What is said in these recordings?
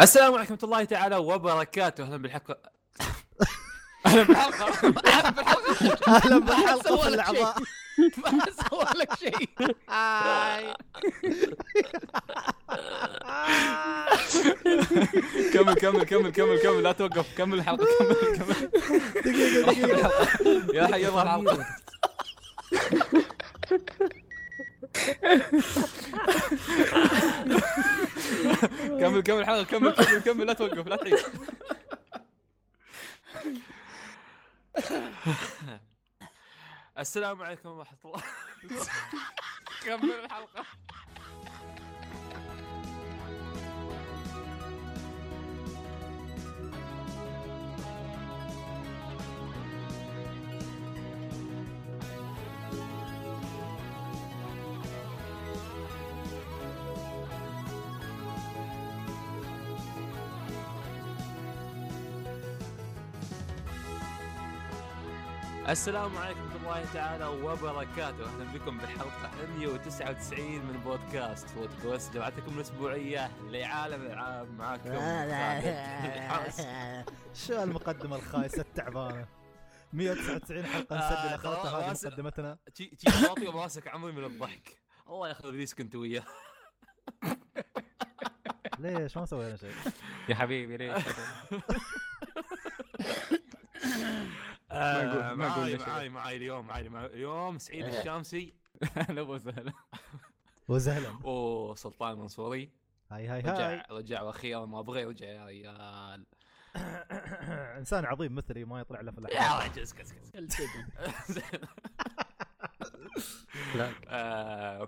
السلام عليكم ورحمة الله تعالى وبركاته. أهلا بالحلقة. أهلا بالحلقة. أهلا بالحلقة. أهلا بالحلقة الاعضاء ما سوى لك شيء. كمل كمل كمل كمل كمل. لا توقف. كمل الحلقة كمل كمل. دقيقة دقيقة. يا حي يلا. الحلقة كمل كمل الحلقة كمل كمل كمل لا توقف لا تعيد. السلام عليكم ورحمة الله. كمل الحلقة. السلام عليكم ورحمة الله تعالى وبركاته. أهلا بكم بالحلقة 199 من بودكاست بودكاست جمعتكم الأسبوعية لعالم الألعاب معاكم. شو المقدمة الخايسة التعبانة؟ 199 حلقة نسجل آه، اخرتها خلاص، هذه. مقدمتنا. تي تي واطي وماسك عمري من الضحك. الله ياخذ ريسك أنت وياه. ليش؟ ما سوينا شيء. يا حبيبي ليش؟ آه، أقول- ما أقول معاي شيء. معاي معاي اليوم معاي معاي اليوم سعيد الشامسي. أهلا وسهلا. وسهلا. وسلطان منصوري. هاي هاي رجع هاي. رجع وأخيرا ما أبغى يرجع يا ريال إنسان عظيم مثلي ما يطلع له في يا الاحلام رجل اسكت اسكت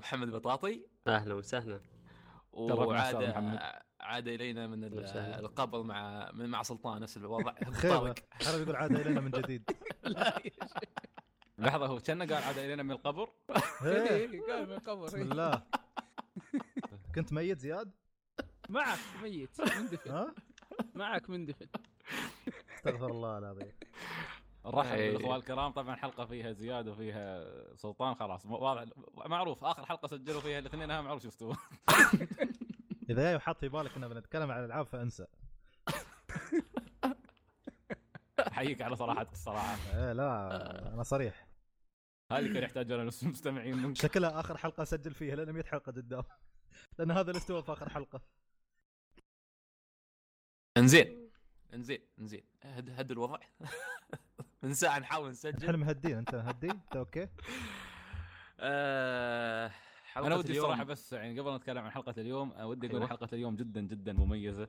محمد بطاطي. أهلا وسهلا. وعاد. عاد إلينا من. القبر مع من مع سلطان نفس الوضع. خيبة. يقول عاد إلينا من جديد. لا. لحظة هو كان قال عاد إلينا من القبر؟ إيه، قال من القبر بسم الله. كنت ميت زياد؟ معك ميت مندفن؟ معك مندفن. استغفر الله العظيم. نرحب إيه. بالاخوان الكرام طبعا حلقة فيها زياد وفيها سلطان خلاص. واضح معروف آخر حلقة سجلوا فيها الاثنين أهم معروف استوى إذا جاي وحاط في بالك إننا بنتكلم عن الألعاب فانسى. أحييك على صراحتك الصراحة. إيه لا أنا صريح. هذه كان يحتاجون المستمعين منك شكلها آخر حلقة أسجل فيها لأن 100 حلقة قدام. لأن هذا اللي استوى في آخر حلقة. انزين. انزين انزين. هد هد الوضع. من ساعه نحاول إحنا نسجل مهدين أنت مهدي؟ أنت أوكي؟ آه. حلقة أنا ودي اليوم- الصراحة بس يعني قبل ما نتكلم عن حلقة اليوم ودي أقول أيوة. حلقة اليوم جدا جدا مميزة.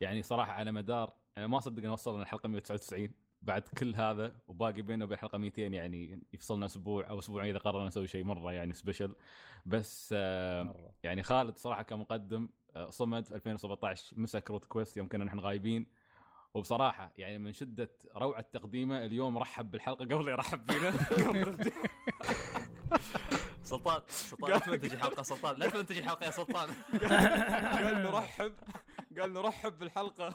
يعني صراحة على مدار أنا ما اصدق ان وصلنا الحلقة 199 بعد كل هذا وباقي بيننا وبين الحلقة 200 يعني يفصلنا أسبوع أو أسبوعين إذا قررنا نسوي شيء مرة يعني سبيشل بس آه مرة. يعني خالد صراحة كمقدم آه، صمد في 2017 مسك روت كويست يوم كنا نحن غايبين. وبصراحة يعني من شدة روعة تقديمه اليوم رحب بالحلقة قبل يرحب فينا سلطان سلطان لا تمنتج الحلقة سلطان لا تمنتج الحلقة يا سلطان. قال نرحب قال نرحب بالحلقة.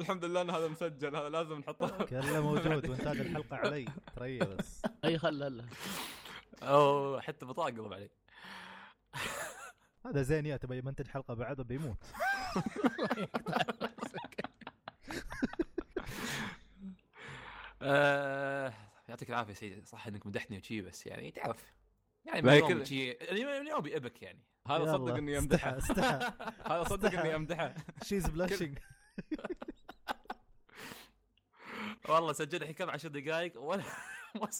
الحمد لله إن هذا مسجل هذا لازم نحطه. كله موجود وانتاج الحلقة علي ترى بس. أي خل هلا اوه حتى بطاقة قلب علي. هذا زين يا تبي يمنتج حلقة بعده بيموت آه، يعطيك العافية سيدي. صح إنك مدحني وشي بس يعني تعرف. يعني ما يوم كذا. شي. اليوم اليوم بيأبك يعني. هذا صدق إني أمدحه. هذا صدق. إني أمدحه. she's blushing والله سجلنا الحين كم 10 دقائق ولا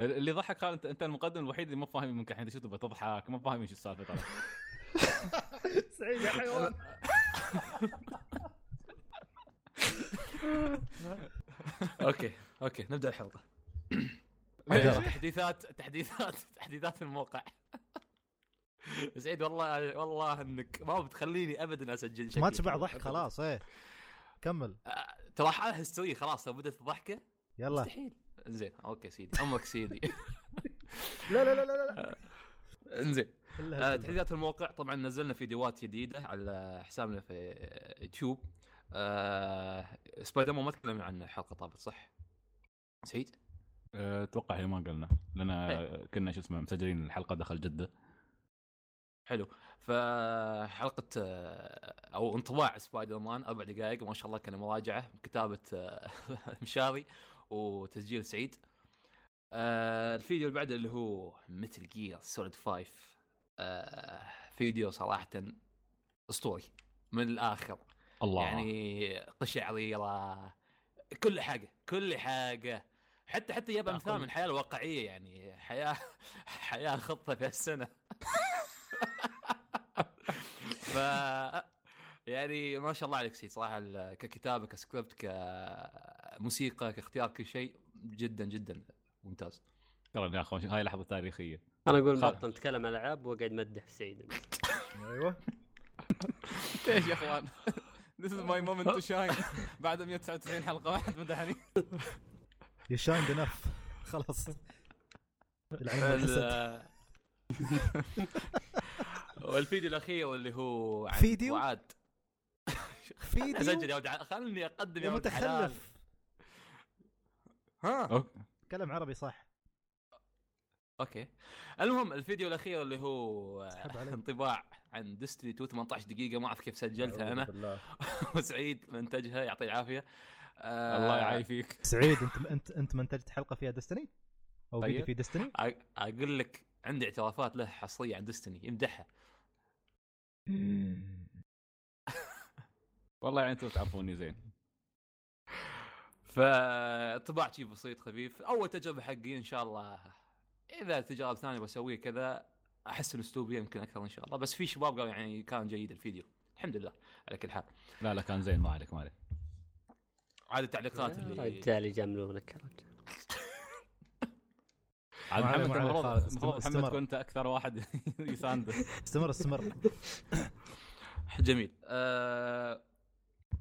اللي ضحك خالد انت أنت المقدم الوحيد اللي مو فاهم منك الحين شفته بتضحك ما فاهم إيش السالفة ترى. سعيد يا حيوان. أوكي. أوكي نبدأ الحلقة. تحديثات تحديثات تحديثات الموقع. سعيد والله والله إنك ما بتخليني ابدا أسجل شيء ما تشبع ضحك خلاص إيه. كمل. ترى حالها history خلاص لو بدأت الضحكه يلا. مستحيل. زين أوكي سيدي. امرك سيدي. لا لا لا لا لا. انزين آه، كذبة. تحديثات الموقع. طبعا نزلنا فيديوهات جديدة على حسابنا في يوتيوب. آه سبايدر مان ما تكلمنا عنه الحلقة طابت صح؟ سعيد؟ أتوقع هي ما قلنا لأن كنا شو اسمه مسجلين الحلقة دخل جدة. حلو. فحلقة آه، أو انطباع سبايدر مان أربع دقائق ما شاء الله كان مراجعة كتابة آه، مشاري وتسجيل سعيد. الفيديو اللي بعده اللي هو ميتل جير سوليد 5 فيديو صراحة أسطوري من الآخر. الله. يعني قشعريرة كل حاجة كل حاجة. حتى حتى جاب أمثال من الحياة الواقعية يعني حياه حياة خطة في السنة. ف يعني ما شاء الله عليك سيد صراحة ال- ككتابة كسكريبت كموسيقى كاختيار كل شيء جدا جدا ممتاز. شكرا يا أخوان هاي لحظة تاريخية. أنا أقول بطل نتكلم ألعاب وأقعد مدح سعيد. أيوه. إيش يا أخوان؟ This is my moment to shine. بعد 199 حلقة واحد مدحني. you shined enough خلاص. والفيديو الأخير واللي هو عن فيديو؟ وعاد. فيديو؟ أسجل يا ولد خلني أقدم يا يا ولد. متخلف ها. كلام عربي صح. أوكي. المهم الفيديو الأخير اللي هو. انطباع عن ديستني 2 18 دقيقة ما أعرف كيف سجلتها أنا. وسعيد منتجها يعطيه العافية. آه، الله يعافيك. سعيد انت انت انت منتجت حلقة فيها ديستني أو طيب. فيديو في ديستني أ- أقول لك عندي اعترافات له حصرية عن ديستني يمدحها. والله يعني أنتم تعرفوني زين. فطباع شيء بسيط خفيف. أول تجربة حقي إن شاء الله إذا تجارب ثانية بسويها كذا احسن أسلوبي يمكن أكثر إن شاء الله. بس في شباب قالوا يعني كان جيد الفيديو. الحمد لله على كل حال. لا لا كان زين ما عليك ما عليك. عاد التعليقات اللي رجال يجاملونك عاد محمد المفروض. محمد تكون انت أكثر واحد يسانده استمر استمر. جميل. أه...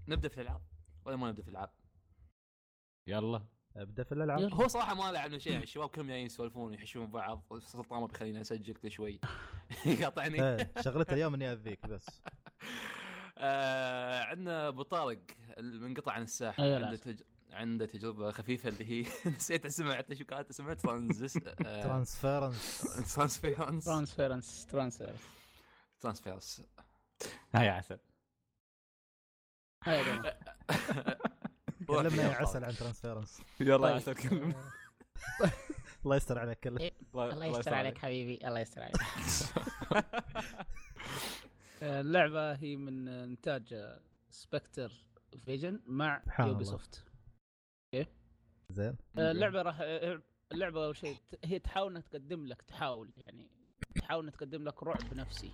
نبدأ في الألعاب ولا ما نبدأ في الألعاب؟ يلا. أبدأ في الألعاب. هو صراحة ما لعبنا شيء يعني الشباب كلهم جايين يسولفون ويحشون بعض. سلطان ما بيخليني أسجل كل شوي. يقاطعني. إيه، شغلتها اليوم إني أذيك بس. آه عندنا ابو طارق المنقطع عن الساحة. أيوة، عنده. تج... عنده تجربة خفيفة اللي هي نسيت اسمها حتى شو كانت اسمها ترانزس آه، ترانسفيرنس. ترانسفيرنس. ترانسفيرنس ترانسفيرنس. ترانسفيرنس. هاي عسل. هاي. كلمنا يا عسل عن ترانسفيرنس. يلا طيب. يا عسل كلمنا الله يستر عليك كله الله يستر عليك. حبيبي الله يستر عليك. اللعبة هي من إنتاج سبكتر فيجن مع يوبي. سوفت زين. اللعبة راح اللعبة أول شيء هي تحاول إنها تقدم لك تحاول يعني تحاول إنها تقدم لك رعب نفسي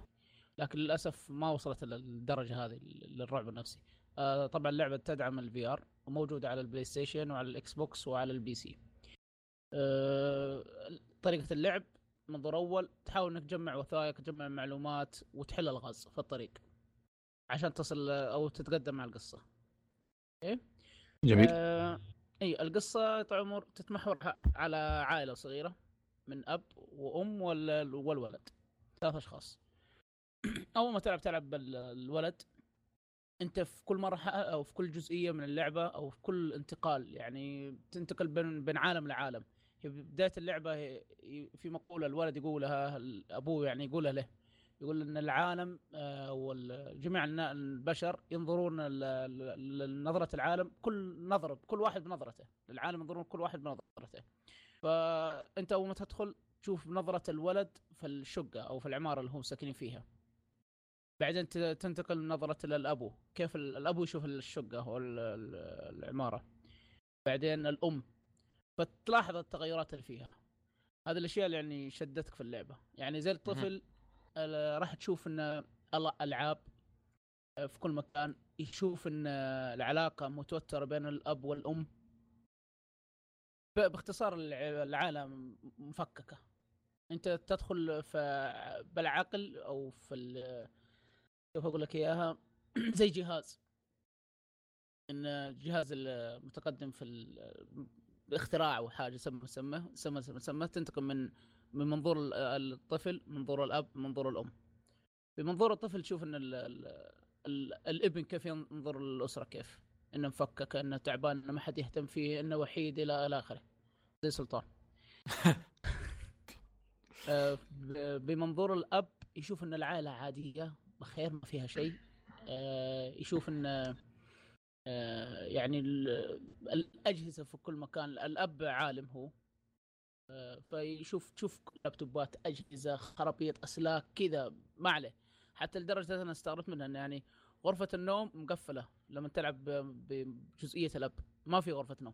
لكن للأسف ما وصلت إلى الدرجة هذه للرعب النفسي. آه، طبعا اللعبة تدعم ال VR وموجودة على البلاي ستيشن وعلى الاكس بوكس وعلى ال PC آه، طريقة اللعب منظور أول تحاول إنك تجمع وثائق تجمع معلومات وتحل الغاز في الطريق عشان تصل أو تتقدم مع القصة. جميل. آه اي القصة طال العمر تتمحور على عائلة صغيرة من أب وأم وال- والولد. ثلاث أشخاص. أول ما تلعب تلعب بالولد أنت في كل مرحلة أو في كل جزئية من اللعبة أو في كل انتقال يعني تنتقل بين بين عالم لعالم. بداية اللعبة في مقولة الولد يقولها أبوه يعني يقولها له يقول إن العالم آه، وجميع البشر ينظرون لنظرة العالم كل نظرة كل واحد بنظرته العالم ينظرون كل واحد بنظرته. فأنت أول ما تدخل تشوف نظرة الولد في الشقة أو في العمارة اللي هم ساكنين فيها. بعدين تنتقل من نظره للابو كيف ال- الأبو يشوف الشقة أو ال- ال- العمارة. بعدين الأم فتلاحظ التغيرات اللي فيها. هذه الأشياء اللي يعني شدتك في اللعبة. يعني زي الطفل ال- راح تشوف إن ال- ألعاب في كل مكان يشوف إن العلاقة متوترة بين الأب والأم. باختصار الع- العالم مفككة. أنت تدخل في بالعقل أو في ال- كيف أقول لك إياها؟ زي جهاز. إن الجهاز المتقدم في ال- الاختراع أو حاجة سمى سمى سمى سمى, سمى تنتقل من من منظور ال- الطفل منظور الأب منظور الأم. بمنظور الطفل تشوف إن ال ال ال الابن كيف ينظر للأسرة كيف؟ إنه مفكك إنه تعبان إنه ما حد يهتم فيه إنه وحيد إلى إلى آخره. زي سلطان. آه، بمنظور الأب يشوف إن العائلة عادية بخير ما فيها شيء. آه، يشوف إن يعني ال- الأجهزة في كل مكان الأب عالم هو. آه، فيشوف تشوف لابتوبات أجهزة خرابيط أسلاك كذا ما عليه. حتى لدرجة أنا استغربت منها يعني غرفة النوم مقفلة لما تلعب بجزئية الأب. ما في غرفة نوم.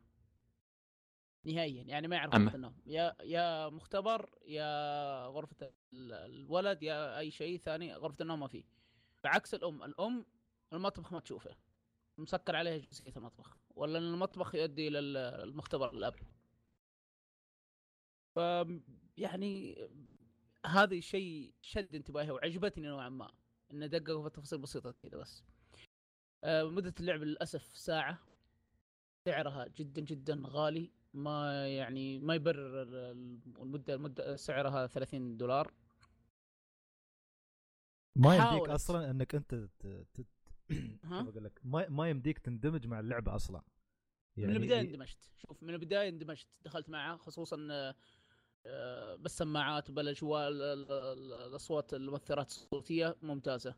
نهائيا. يعني ما يعرف. غرفة النوم. يا يا مختبر يا غرفة ال- الولد يا أي شيء ثاني غرفة النوم ما في. بعكس الأم. الأم المطبخ ما تشوفه. مسكر عليه جزئيه المطبخ ولا المطبخ يؤدي إلى ال- المختبر الأب ف يعني هذا الشيء شد انتباهي وعجبتني نوعا ما انه دققوا في تفاصيل بسيطة كذا بس آه، مدة اللعب للأسف ساعة سعرها جدا جدا غالي ما يعني ما يبرر ال- المدة المدة سعرها 30 دولار ما يمديك. أصلا إنك أنت؟ كيف أقول لك؟ ما ما يمديك تندمج مع اللعبة أصلا. من البداية اندمجت. شوف من البداية اندمجت. دخلت معه خصوصا آه، بالسماعات وبالأجواء ال- ال- ال- الأصوات المؤثرات الصوتية. ممتازة.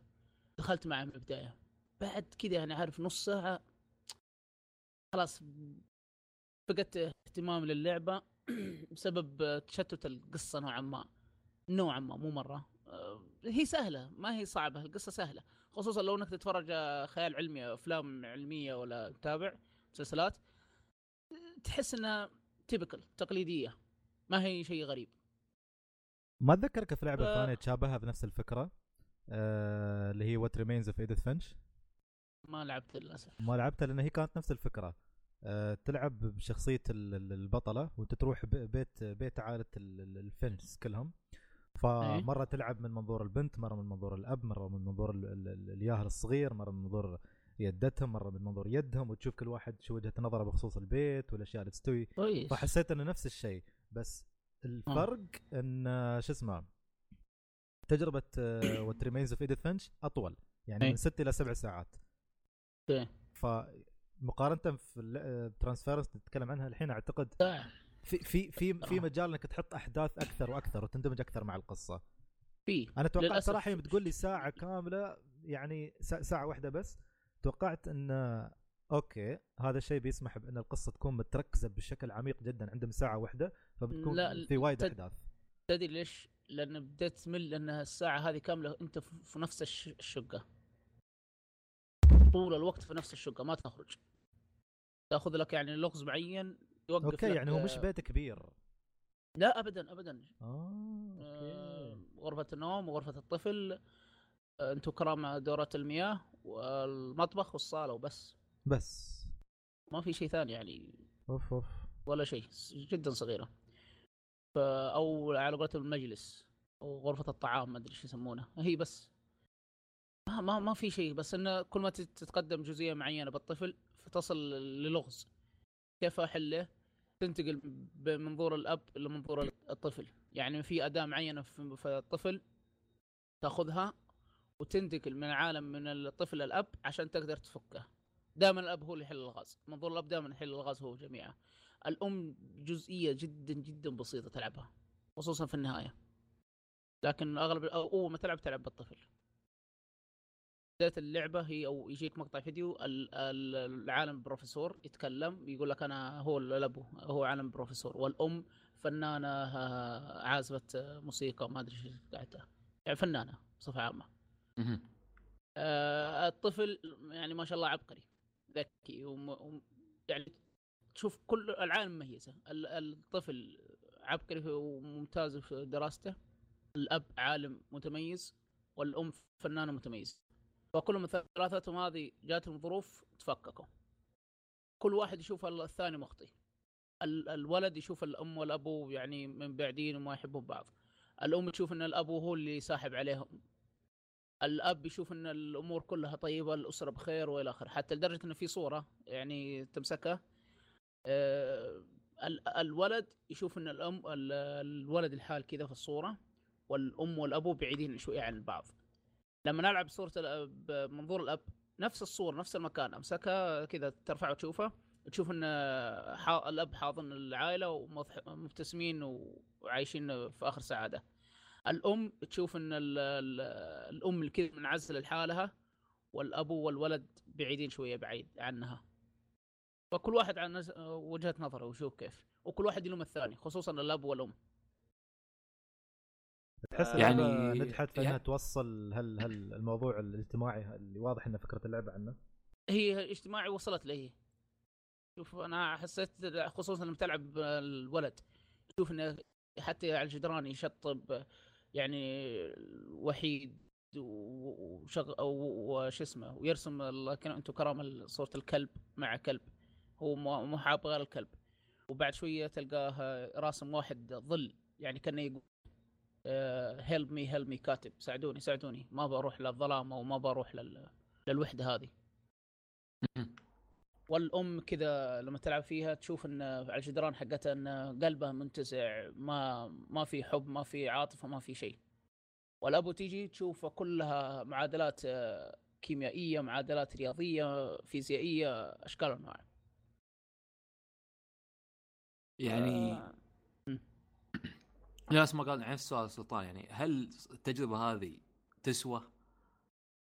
دخلت معه من البداية. بعد كذا أنا عارف نص ساعة خلاص فقدت اهتمام للعبة بسبب تشتت القصة نوعا ما. نوعا ما مو مرة. آه، هي سهلة. ما هي صعبة. القصة سهلة. خصوصا لو إنك تتفرج آه، خيال علمي أفلام علمية ولا تتابع مسلسلات تحس إنها تيبكال تقليدية ما هي شيء غريب. ما تذكرك في لعبة ث- ثانية تشابهها بنفس الفكرة آه اللي هي What Remains of Edith Finch ما لعبت للأسف. ما لعبتها لأن هي كانت نفس الفكرة آه تلعب بشخصية ال- ال- البطلة وأنت تروح بيت بيت عائلة ال- ال- الفينش كلهم. فمرة تلعب من منظور البنت مرة من منظور الأب مرة من منظور ال- ال- ال- الياهل الصغير مرة من منظور يدتهم مرة من منظور يدهم وتشوف كل واحد شو وجهة نظره بخصوص البيت والأشياء اللي تستوي كويس فحسيت إنه نفس الشيء بس الفرق إن آه، شو اسمه تجربة What Remains of Edith Finch أطول يعني إيه. من ست إلى سبع ساعات إيه. فمقارنة في ترانسفيرنس نتكلم عنها الحين أعتقد. في في في في آه. مجال إنك تحط أحداث أكثر وأكثر وتندمج أكثر مع القصة في أنا توقعت للأسف. صراحة يوم تقول لي ساعة كاملة يعني سا- ساعة واحدة بس توقعت إن أوكي هذا الشيء بيسمح بإن القصة تكون متركزة بشكل عميق جدا عندهم ساعة واحدة فبتكون لا، في وايد تد- أحداث تدري ليش؟ لأن بديت تمل لأن الساعة هذه كاملة أنت في نفس الش- الشقة طول الوقت في نفس الشقة ما تخرج تأخذ لك يعني لغز معين يوقف أوكي يعني هو مش آه، بيت كبير. لا ابدا ابدا. آه آه، أوكي غرفة النوم وغرفة الطفل. آه، أنتم كرام دورات المياه والمطبخ والصالة وبس. بس. ما في شيء ثاني يعني. أوف أوف. ولا شيء جدا صغيرة. ف أو على قولتهم المجلس أو غرفة الطعام ما أدري إيش يسمونه. هي بس. ما ما, ما في شيء بس إنه كل ما تت- تتقدم جزئية معينة بالطفل فتصل للغز. كيف أحله؟ تنتقل بمنظور الأب لمنظور الطفل. يعني في أداة معينة في الطفل تأخذها وتنتقل من عالم من الطفل للأب عشان تقدر تفكه. دائما الأب هو اللي يحل الغاز. منظور الأب دائما يحل الغاز هو جميعه. الأم جزئية جدا جدا بسيطة تلعبها خصوصا في النهاية. لكن أغلب اول ما تلعب تلعب بالطفل. بدايه اللعبة هي أو يجيك مقطع فيديو ال- ال- العالم بروفيسور يتكلم يقول لك أنا هو الاب هو عالم بروفيسور والأم فنانة عازفه موسيقى ما أدري إيش قاعدة يعني فنانة بصفة عامة. آه الطفل يعني ما شاء الله عبقري ذكي وم... وم... يعني تشوف كل العالم مميزة. ال- الطفل عبقري وممتاز في دراسته. الأب عالم متميز والأم فنانة متميزة. فكلهم ثلاثتهم هذه جاتهم ظروف تفككوا. كل واحد يشوف ال- الثاني مخطي ال- الولد يشوف الأم والأبو يعني من بعدين وما يحبون بعض. الأم تشوف إن الأبو هو اللي ساحب عليهم. الأب يشوف إن الأمور كلها طيبة الأسرة بخير وإلى آخره. حتى لدرجة انه في صورة يعني تمسكها. ال- الولد يشوف إن الام ال- الولد الحال كذا في الصورة والأم والأبو بعيدين شوي عن بعض لما نلعب صورة بمنظور الأب نفس الصورة نفس المكان أمسكها كذا ترفع وتشوفها. تشوف إن. الأب حاضن العائلة ومبتسمين وعايشين في آخر سعادة. الأم تشوف إن ال ال الأم كذا منعزلة لحالها والابو والولد بعيدين شوية بعيد عنها. فكل واحد عن وجهة نظره ويشوف كيف وكل واحد يلوم الثاني خصوصا الأب والأم. تحس آه، يعني نجحت في يعني- إنها توصل هل هل الموضوع الاجتماعي اللي واضح إنه فكرة اللعبة عنه؟ هي اجتماعي وصلت لي. شوف أنا حسيت خصوصا لما تلعب الولد تشوف إنه حتى على الجدران يشطب يعني وحيد وشغ وش اسمه ويرسم ال- كان أنتم كرام صورة الكلب مع كلب. هو مو مو حاب غير الكلب. وبعد شوية تلقاه راسم واحد ظل يعني كأنه يقول help me help me كاتب. ساعدوني ساعدوني. ما بروح للظلام أو ما بروح لل... للوحدة هذه. والأم كذا لما تلعب فيها تشوف إن على الجدران حقتها إن قلبها منتزع ما ما في حب ما في عاطفة ما في شيء. والابو تيجي تشوف كلها معادلات آه، كيميائية معادلات رياضية فيزيائية أشكال وأنواع. يعني آه، نفس ما قال نفس السؤال سلطان يعني هل التجربة هذه تسوى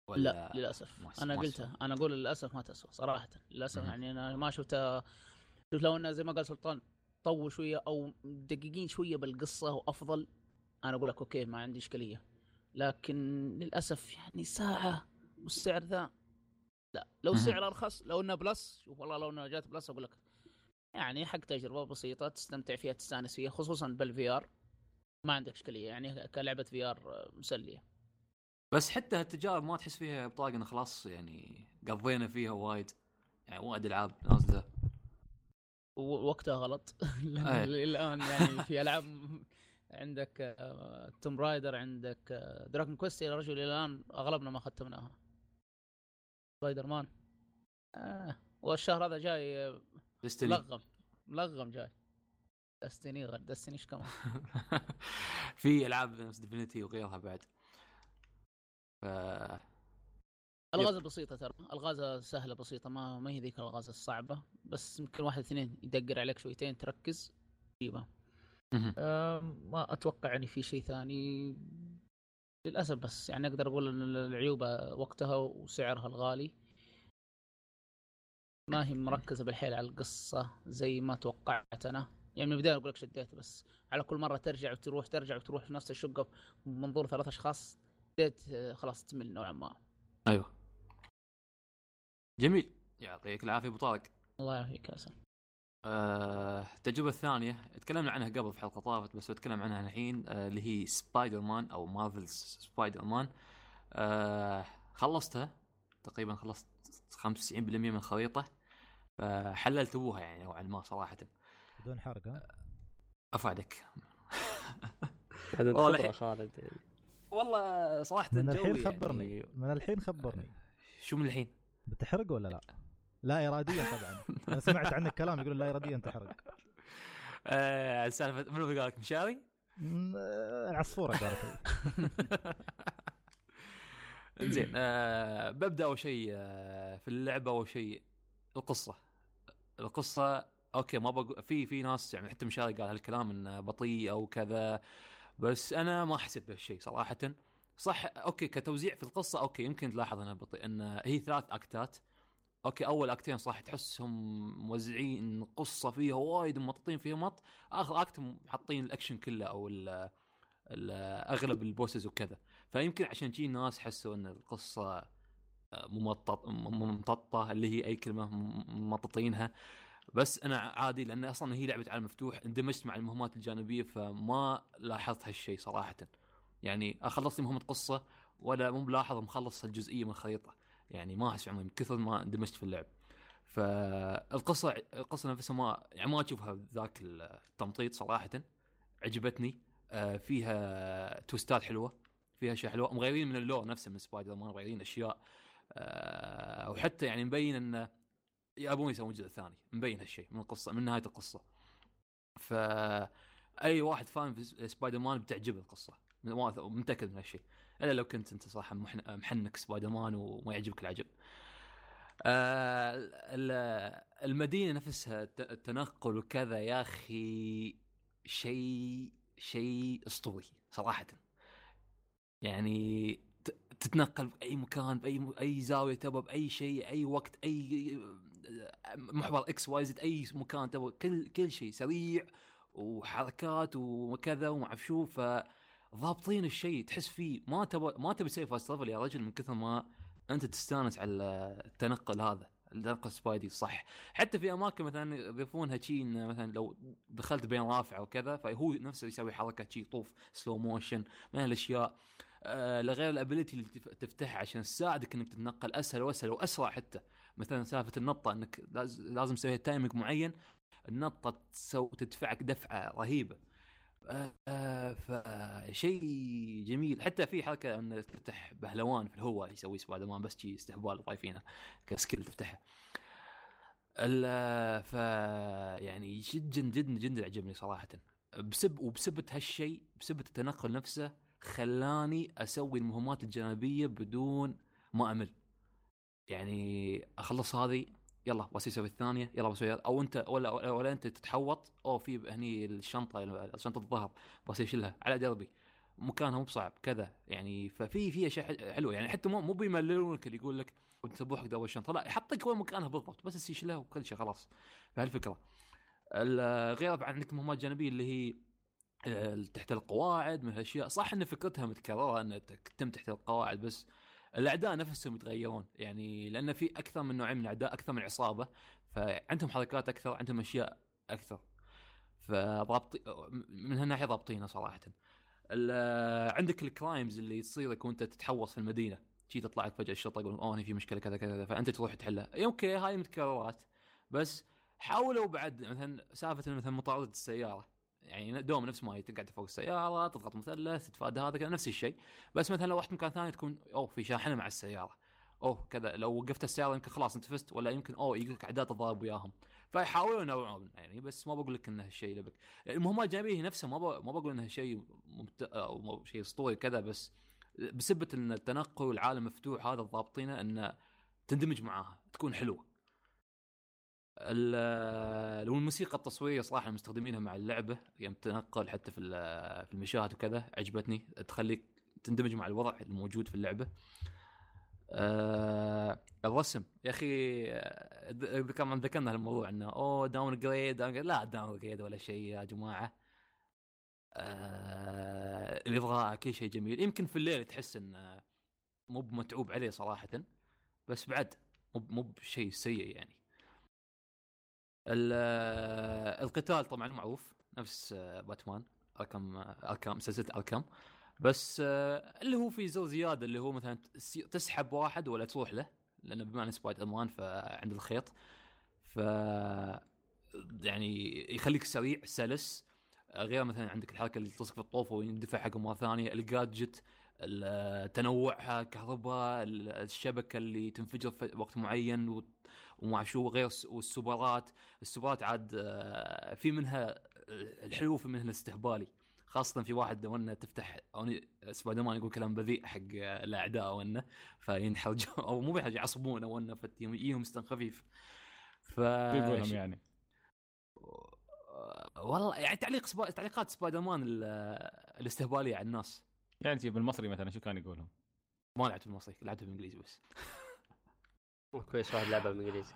ولا لا للأسف. ما- أنا ما قلتها. أنا أقول للأسف ما تسوى صراحة. للأسف مهم. يعني أنا ما شفتها شوف لو إنه زي ما قال سلطان طول شوية أو دقيقين شوية بالقصة وأفضل أنا أقول لك okay ما عندي إشكالية. لكن للأسف يعني ساعة والسعر ذا لا. لو. سعر أرخص لو إنه Plus شوف والله لو إنه جات Plus أقول لك. يعني حق تجربة بسيطة تستمتع فيها تستأنس فيها خصوصا بال VR. ما عندك إشكالية يعني كلعبة VR مسلية. بس حتى هالتجارب ما تحس فيها بطاقة خلاص يعني قضينا فيها وايد. يعني وايد ألعاب نازلة. وقتها غلط. أي. الآن يعني في ألعاب عندك Tomb Raider عندك Dragon Quest يا رجل إلى الآن أغلبنا ما ختمناها. سبايدر مان آه. والشهر هذا جاي آه، ملغم ملغم جاي. دستني غير دستني إيش كمان؟ في ألعاب نفس ديفينيتي وغيرها بعد. ف الغاز بسيطة ترى الغازة سهلة بسيطة ما ما هي ذيك الغازة الصعبة بس يمكن واحد اثنين يدقر عليك شويتين تركز. تجيبها. آه، ما أتوقع يعني في شيء ثاني. للأسف بس يعني أقدر أقول إن العيوب وقتها وسعرها الغالي. ما هي مركزة بالحيل على القصة زي ما توقعت أنا. يعني من البداية أقول لك شديت بس على كل مرة ترجع وتروح ترجع وتروح في نفس الشقة من منظور ثلاث أشخاص بديت آه، خلاص تمل نوعا ما. أيوه. جميل. يعطيك العافية أبو طارق. الله يعافيك يا آه، التجربة الثانية تكلمنا عنها قبل في حلقة طافت بس بتكلم عنها الحين آه، اللي هي سبايدر مان أو Marvel Spider-Man آه، خلصتها تقريبا خلصت 95% من الخريطة فحللت أبوها يعني نوعا ما صراحة. بدون حرق ها افادك هذا والله خالد يعني. والله صراحة من الحين خبرني يعني من الحين خبرني شو من الحين؟ بتحرق ولا لا؟ لا اراديا طبعا أنا سمعت عنك كلام يقول لا اراديا تحرق آه سالفه منو قال لك مشاري؟ م- آه، العصفوره قالت لي. زين آه ببدأ أول شيء آه في اللعبة أول شيء القصة القصة okay ما بقول في في ناس يعني حتى مشاري قال هالكلام إنه بطيء أو كذا بس أنا ما حسيت بهالشيء صراحة. صح okay كتوزيع في القصة okay يمكن تلاحظ انها بطيء إن هي ثلاث act ات. okay أول act ين صح تحسهم موزعين قصة فيها وايد ممططين فيها مط. آخر act حاطين الأكشن كله أو ال أغلب ال bosses وكذا. فيمكن عشان شي الناس حسوا إن القصة آه، ممطط ممططة اللي هي أي كلمة ممططينها. بس أنا عادي لأن أصلا هي لعبة عالم مفتوح اندمجت مع المهمات الجانبية فما لاحظت هالشيء صراحة. يعني اخلص مهمة قصة ولا مو بلاحظ مخلص الجزئية من الخريطة. يعني ما أحس من كثر ما اندمجت في اللعب. فالقصة القصة نفسها ما يعني ما أشوفها ذاك التمطيط صراحة. عجبتني. آه، فيها twist ات حلوة فيها أشياء حلوة. مغيرين من ال lore نفسه من سبايدر مان مغيرين أشياء. آه، وحتى يعني مبين انه يبون يسوون جزء ثاني مبين هالشيء من القصة من نهاية القصة. ف أي واحد فاهم في سبايدر مان بتعجبه القصة. متأكد من هالشيء. إلا لو كنت أنت محن- محنك سبايدر مان وما يعجبك العجب. آه، ال- المدينة نفسها الت- التنقل وكذا يا أخي شيء شيء أسطوري صراحة. يعني تتنقل باي مكان باي م- أي زاوية تبغى بأي شيء أي وقت أي محور X Y Z أي مكان تبغى كل كل شيء سريع وحركات وكذا وما أعرف شو فضابطين الشيء تحس فيه ما تبغى ما تبي تسوي fast يا رجل من كثر ما أنت تستانس على التنقل هذا التنقل Spidey صح. حتى في أماكن مثلا يضيفونها شيء مثلا لو دخلت بين رافع وكذا فهو نفسه يسوي حركة شيء طوف slow motion من الأشياء. آه لغير ال ability اللي تف- تفتحها عشان تساعدك إنك تتنقل أسهل وأسهل وأسرع حتى. مثلا سالفة النطة إنك لاز- لازم تسوي timing معين النطة تسو تدفعك دفعة رهيبة. آه آه فشيء جميل. حتى في حركة إن تفتح بهلوان في الهواء يسوي سبايدر مان بس شي استهبال ضايفينه كسكيل تفتحها ال- ف يعني جدا جدا جدا عجبني صراحة. بسب وبسبه هالشيء بسبه التنقل نفسه خلاني أسوي المهمات الجانبية بدون ما أمل. يعني أخلص هذه يلا بس أسوي الثانية؟ يلا بسوي. أو أنت ولا ولا, أنت تتحوط أو في هني الشنطة شنطة الظهر بس اشيلها على دربي مكانها مو بصعب كذا يعني ففي في أشياء حل- حلوة يعني حتى مو بيمللونك اللي يقول لك وانت تبوحك دور الشنطه لا يحطك وين مكانها بالضبط بس يشيلها وكل شيء خلاص. فهالفكره ال- غير طبعا عندك مهمات جانبية اللي هي آه، تحت القواعد من هالأشياء. صح إن فكرتها متكررة إن تتم تحت القواعد بس الأعداء نفسهم يتغيرون يعني لأن في أكثر من نوعين من الأعداء أكثر من عصابة فعندهم حركات أكثر عندهم أشياء أكثر. فضابط من هالناحية ضابطينها صراحة. عندك ال crimes اللي تصير لك وأنت تتحوص في المدينة. شي تطلع لك فجأة الشرطة يقولون أوه في مشكلة كذا كذا فأنت تروح تحلها. okay هاي متكررات بس حاولوا بعد مثلا سالفة مثلا مطاردة السيارة. يعني دوم نفس ما تقعد فوق السيارة تضغط مثلث تتفادى هذا كذا نفس الشيء. بس مثلا لو رحت مكان ثاني تكون أوه في شاحنه مع السيارة. أوه كذا لو وقفت السيارة يمكن خلاص انت فزت ولا يمكن أوه يجيك أعداء تضارب وياهم. فيحاولوا ينوعون يعني بس ما بقول لك انه الشيء لبك المهمات الجانبية نفسها ما ما بقول إنها شيء ممت... أو شيء أسطوري كذا بس بسبة إن التنقل والعالم مفتوح هذا الضابطينه إنه تندمج معاها تكون حلوة. والموسيقى التصويرية صراحة مستخدمينها مع اللعبة يوم تنقل حتى في في المشاهد وكذا عجبتني. تخليك تندمج مع الوضع الموجود في اللعبة. آه الرسم. يا أخي كمان ذكرنا الموضوع إنه أوه downgrade لا downgrade ولا شيء يا جماعة. آه الإضاءة كل شيء جميل. يمكن في الليل تحس انه مو بمتعوب عليه صراحة بس بعد مو مو بشيء سيء يعني. القتال طبعا معروف نفس آه، Batman Arkham Arkham سلسلة Arkham بس آه، اللي هو في زر زيادة اللي هو مثلا تس- تسحب واحد ولا تروح له لأنه بما انه سبايدر مان فعند الخيط. ف يعني يخليك سريع سلس. آه، غير مثلا عندك الحركة اللي تصق في الطوف ويندفع حقه مرة ثانية ال gadget ال- تنوعها كهرباء ال- الشبكة اللي تنفجر في وقت معين و- ومع شو غير الس- والسوبرات. السوبرات عاد آه، في منها الحلو في منها الاستهبالي خاصة في واحد لو إنه تفتح سبايدر مان يقول كلام بذيء حق الأعداء أو إنه فينحرجون أو مو بيحرج يعصبون أو إنه يجيهم خفيف ف يعني. والله يعني تعليق سبا... تعليقات سبايدر مان ال- الاستهبالية على الناس. يعني بالمصري مثلا شو كان يقولهم؟ ما لعبت بالمصري لعبت بالإنجليزي بس. كويس واحد لعبها بالإنجليزي.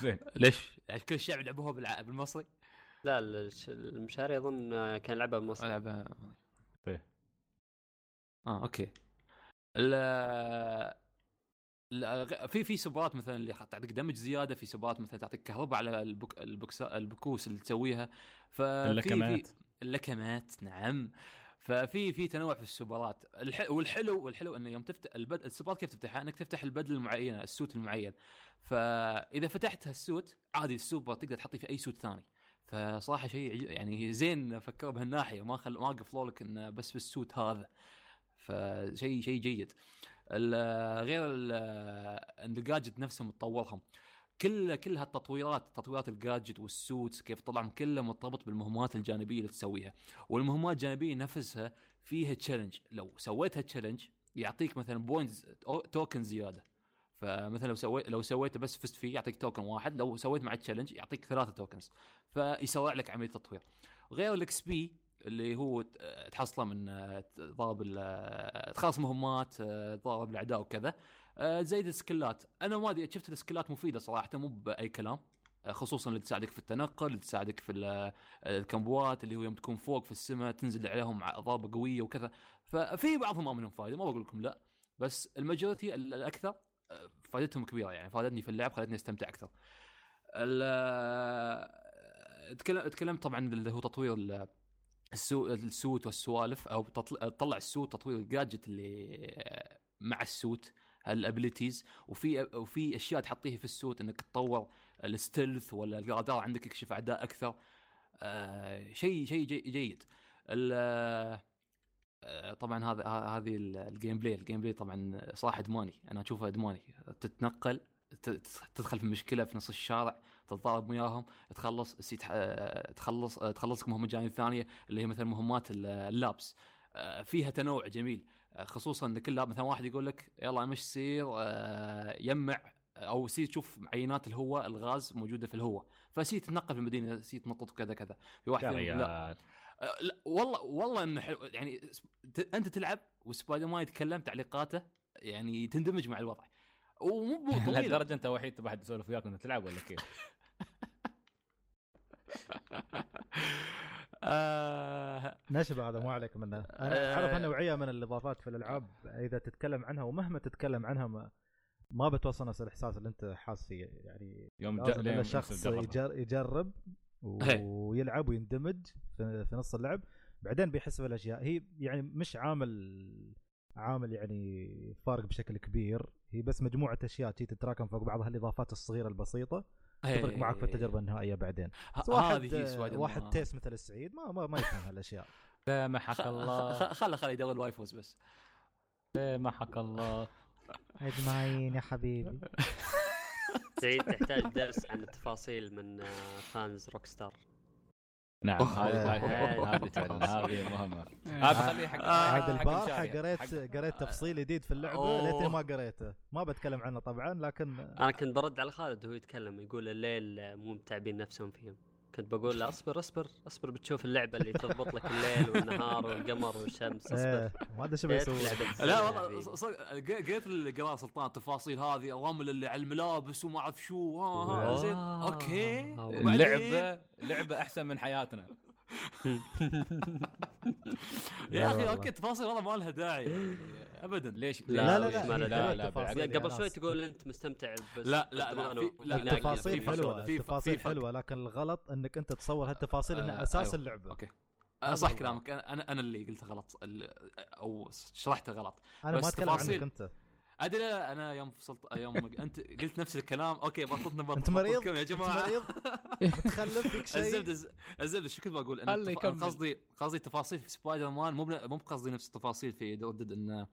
زين. ليش؟ يعني كل الشعب لعبوها بالع... بالمصري؟ لا المشاري أظن كان لعبها بالمصري. لعبها. إيه. آه أوكي. ال في في سبات مثلا اللي تعطيك damage زيادة في سبات مثلا تعطيك كهرباء على البك... البكس... البكوس اللي تسويها. ففي اللكمات. اللكمات نعم. ففي في تنوع في السوبرات الح... والحلو والحلو إنه يوم تفتح البد... السوبرات كيف تفتحها؟ إنك تفتح البدل المعينه ال suit المعين. فإذا فتحت هال suit عادي السوبر تقدر تحطيه في أي suit ثاني. فصراحة شيء يعني زين فكروا بهالناحية. ما خل ما قفلوا لك إنه بس بال suit هذا. فشيء شيء جيد. غير ال gadget نفسهم تطورهم. كل كل هالتطويرات تطويرات ال gadget وال suits كيف طبعا كله مرتبط بالمهمات الجانبية اللي تسويها. والمهمات الجانبية نفسها فيها challenge لو سويتها challenge يعطيك مثلا points token زيادة. فمثلا لو سويت لو سويته بس فزت فيه يعطيك token واحد. لو سويت مع ال challenge يعطيك ثلاثة tokens فيسرع لك عملية التطوير غير ال XP اللي هو تحصله من آه، ضرب آه، تخلص مهمات آه، ضرب الأعداء وكذا. آه، زي ال skill ات. أنا ما أدري شفت ال skill ات مفيدة صراحة مو بأي كلام. آه، خصوصا اللي تساعدك في التنقل اللي تساعدك في آه، ال combo ات اللي هو يوم تكون فوق في السماء تنزل عليهم ضربه قوية وكذا. ففي بعضهم ما منهم فائده ما بقول لكم لا. بس ال majority ال- الأكثر فائدتهم كبيرة يعني فادتني في اللعب خلتني أستمتع أكثر. تكلمت طبعا اللي هو تطوير ال- السو ال suit والسوالف أو تطل- تطلع ال suit تطوير ال gadget اللي مع ال suit. ال abilities وفي وفي أشياء تحطيها في ال suit إنك تطور ال stealth ولا الرادار عندك يكشف أعداء أكثر. آه، شيء شيء جي- جيد. آه، طبعا هذا هذه ال- ال gameplay ال gameplay طبعا صراحة إدماني. أنا أشوفه إدماني. تتنقل تدخل في مشكلة في نص الشارع تتضارب وياهم تخلص آه، تخلص آه، تخلصك مهمه جانب ثانية اللي هي مثلا مهمات ال- ال labs. فيها تنوع جميل. خصوصا إن كل مثلا واحد يقول لك يلا مش سير آه، يمع أو سي تشوف عينات الهواء الغاز موجودة في الهواء. فسي تتنقل في المدينة سي تنطط وكذا كذا. في واحد لا. آه، لا والله والله إنه حلو. يعني أنت تلعب وسبايدر مان يتكلم تعليقاته يعني تندمج مع الوضع. ومو لهالدرجة أنت وحيد تبغى حد يسولف وياك وانت تلعب ولا كيف؟ آه، نشبه هذا مو عليك منه آه. أنا أعرف ان نوعيه من الإضافات في الألعاب إذا تتكلم عنها ومهما تتكلم عنها ما, ما بتوصل نفس الإحساس اللي أنت حاس فيه يعني يوم لازم إن الشخص يجرب. ويلعب ويندمج في, في نص اللعب بعدين بيحس بالأشياء هي يعني مش عامل عامل يعني فارق بشكل كبير هي بس مجموعة أشياء تتراكم فوق بعضها الإضافات الصغيرة البسيطة تفرق معك في التجربة النهائية بعدين. واحد هذه هي Spider واحد. تيس مثل السعيد ما ما, ما يفهم هالأشياء. سامحك الله. خله خله يدور ال waifus بس. سامحك الله. اجمعين يا حبيبي. سعيد تحتاج درس عن التفاصيل من آه، فانز روك ستار. نعم هذه آه. هذه مهمة آه. هذا خليه حق عاد البارحه. قريت قريت تفصيل جديد في اللعبة. ليتني ما قريته ما بتكلم عنه طبعا لكن أنا كنت برد على خالد وهو يتكلم يقول الليل آه، مو متعبين نفسهم فيهم كنت بقول له اصبر اصبر اصبر بتشوف اللعبة اللي تضبط لك الليل والنهار والقمر والشمس اصبر إيه ما أدري شو ليت بيسوي لعبة لا والله حبيبي. ص- ص- ق- قريت القراءة سلطان التفاصيل هذه الرمل اللي على الملابس وما أعرف شو ها ها زين. أوكي. وبعدين؟ اللعبة لعبة أحسن من حياتنا يا أخي. أوكي التفاصيل والله ما لها داعي ابدا. ليش لا، لا لا لا لا، لا، يعني قبل شوي. تقول أنت مستمتع بس لا لا لا لا. التفاصيل في- حلوة فرق. حلوة لكن الغلط إنك أنت تصور هالتفاصيل إنها آه، أساس أيوة. اللعبة. أوكي. آه، صح كلامك أنا أنا أنا اللي قلته غلط أو شرحته غلط. أنا ما أتكلم عنك تفاصيل. أنت. أدري لا لا، أنا يوم فصلت يوم أنت قلت نفس الكلام. أوكي بطلتنا بطل أنت مريض؟ يا أنت جماعة. مريض؟ متخلف فيك شيء؟ الزبدة الز- الزبدة شو كنت بقول؟ إن خلي التف- يكمل. قصدي قصدي تفاصيل في سبايدر مان مو مو بقصدي نفس التفاصيل في ردد إن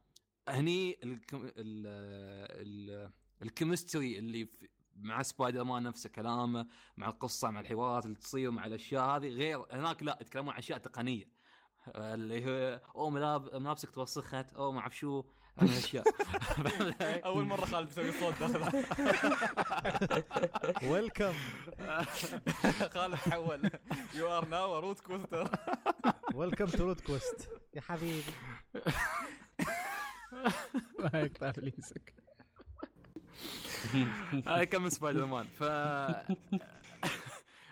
هني الكم... ال... ال... الكيمستري اللي في... مع سبايدر مان نفسه كلامه مع القصة مع الحوارات اللي تصير مع الأشياء هذه غير هناك لا يتكلمون عن أشياء تقنية. اللي هو أو ملاب... ملابسك توسخت أو ما أعرف شو هذه الاشياء أول مرة خالد يسوي صوت داخل ويلكم خالد حول. يو ار ناو روت كوستر ويلكم تو رود كويست يا حبيبي. ما يقطع فليسك هاي كم من سبايدر مان ف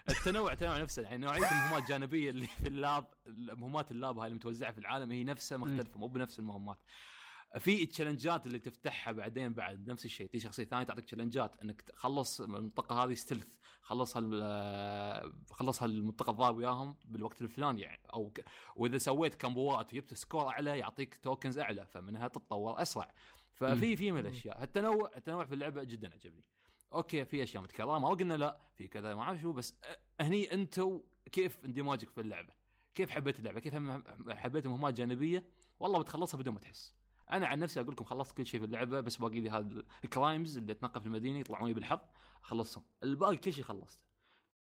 التنوع التنوع نفسه يعني نوعية المهمات الجانبية اللي في اللاب مهمات ال lab هاي المتوزعه في العالم هي نفسها مختلفة مو بنفس المهمات. في ال challenge ات اللي تفتحها بعدين بعد نفس الشيء. تيجي شخصية ثانية تعطيك challenge ات إنك تخلص المنطقة هذه stealth خلص هال خلص هالمنطقه الضارب وياهم بالوقت الفلاني يعني. أو ك... وإذا سويت combos وجبت score أعلى يعطيك tokens أعلى فمنها تتطور أسرع. ففي في من الأشياء. التنوع التنوع في اللعبة جدا عجبني. okay في أشياء متكررة ما قلنا لا في كذا ما أعرف شو بس هني أنتم كيف اندماجك في اللعبة؟ كيف حبيت اللعبة؟ كيف حبيت مهمات جانبية؟ والله بتخلصها بدون ما تحس. أنا عن نفسي أقول لكم خلصت كل شيء في اللعبة بس باقي لي هذا ال crimes اللي اتنقل في المدينة يطلعوني بالحظ. خلصتهم الباقي كل شيء خلصت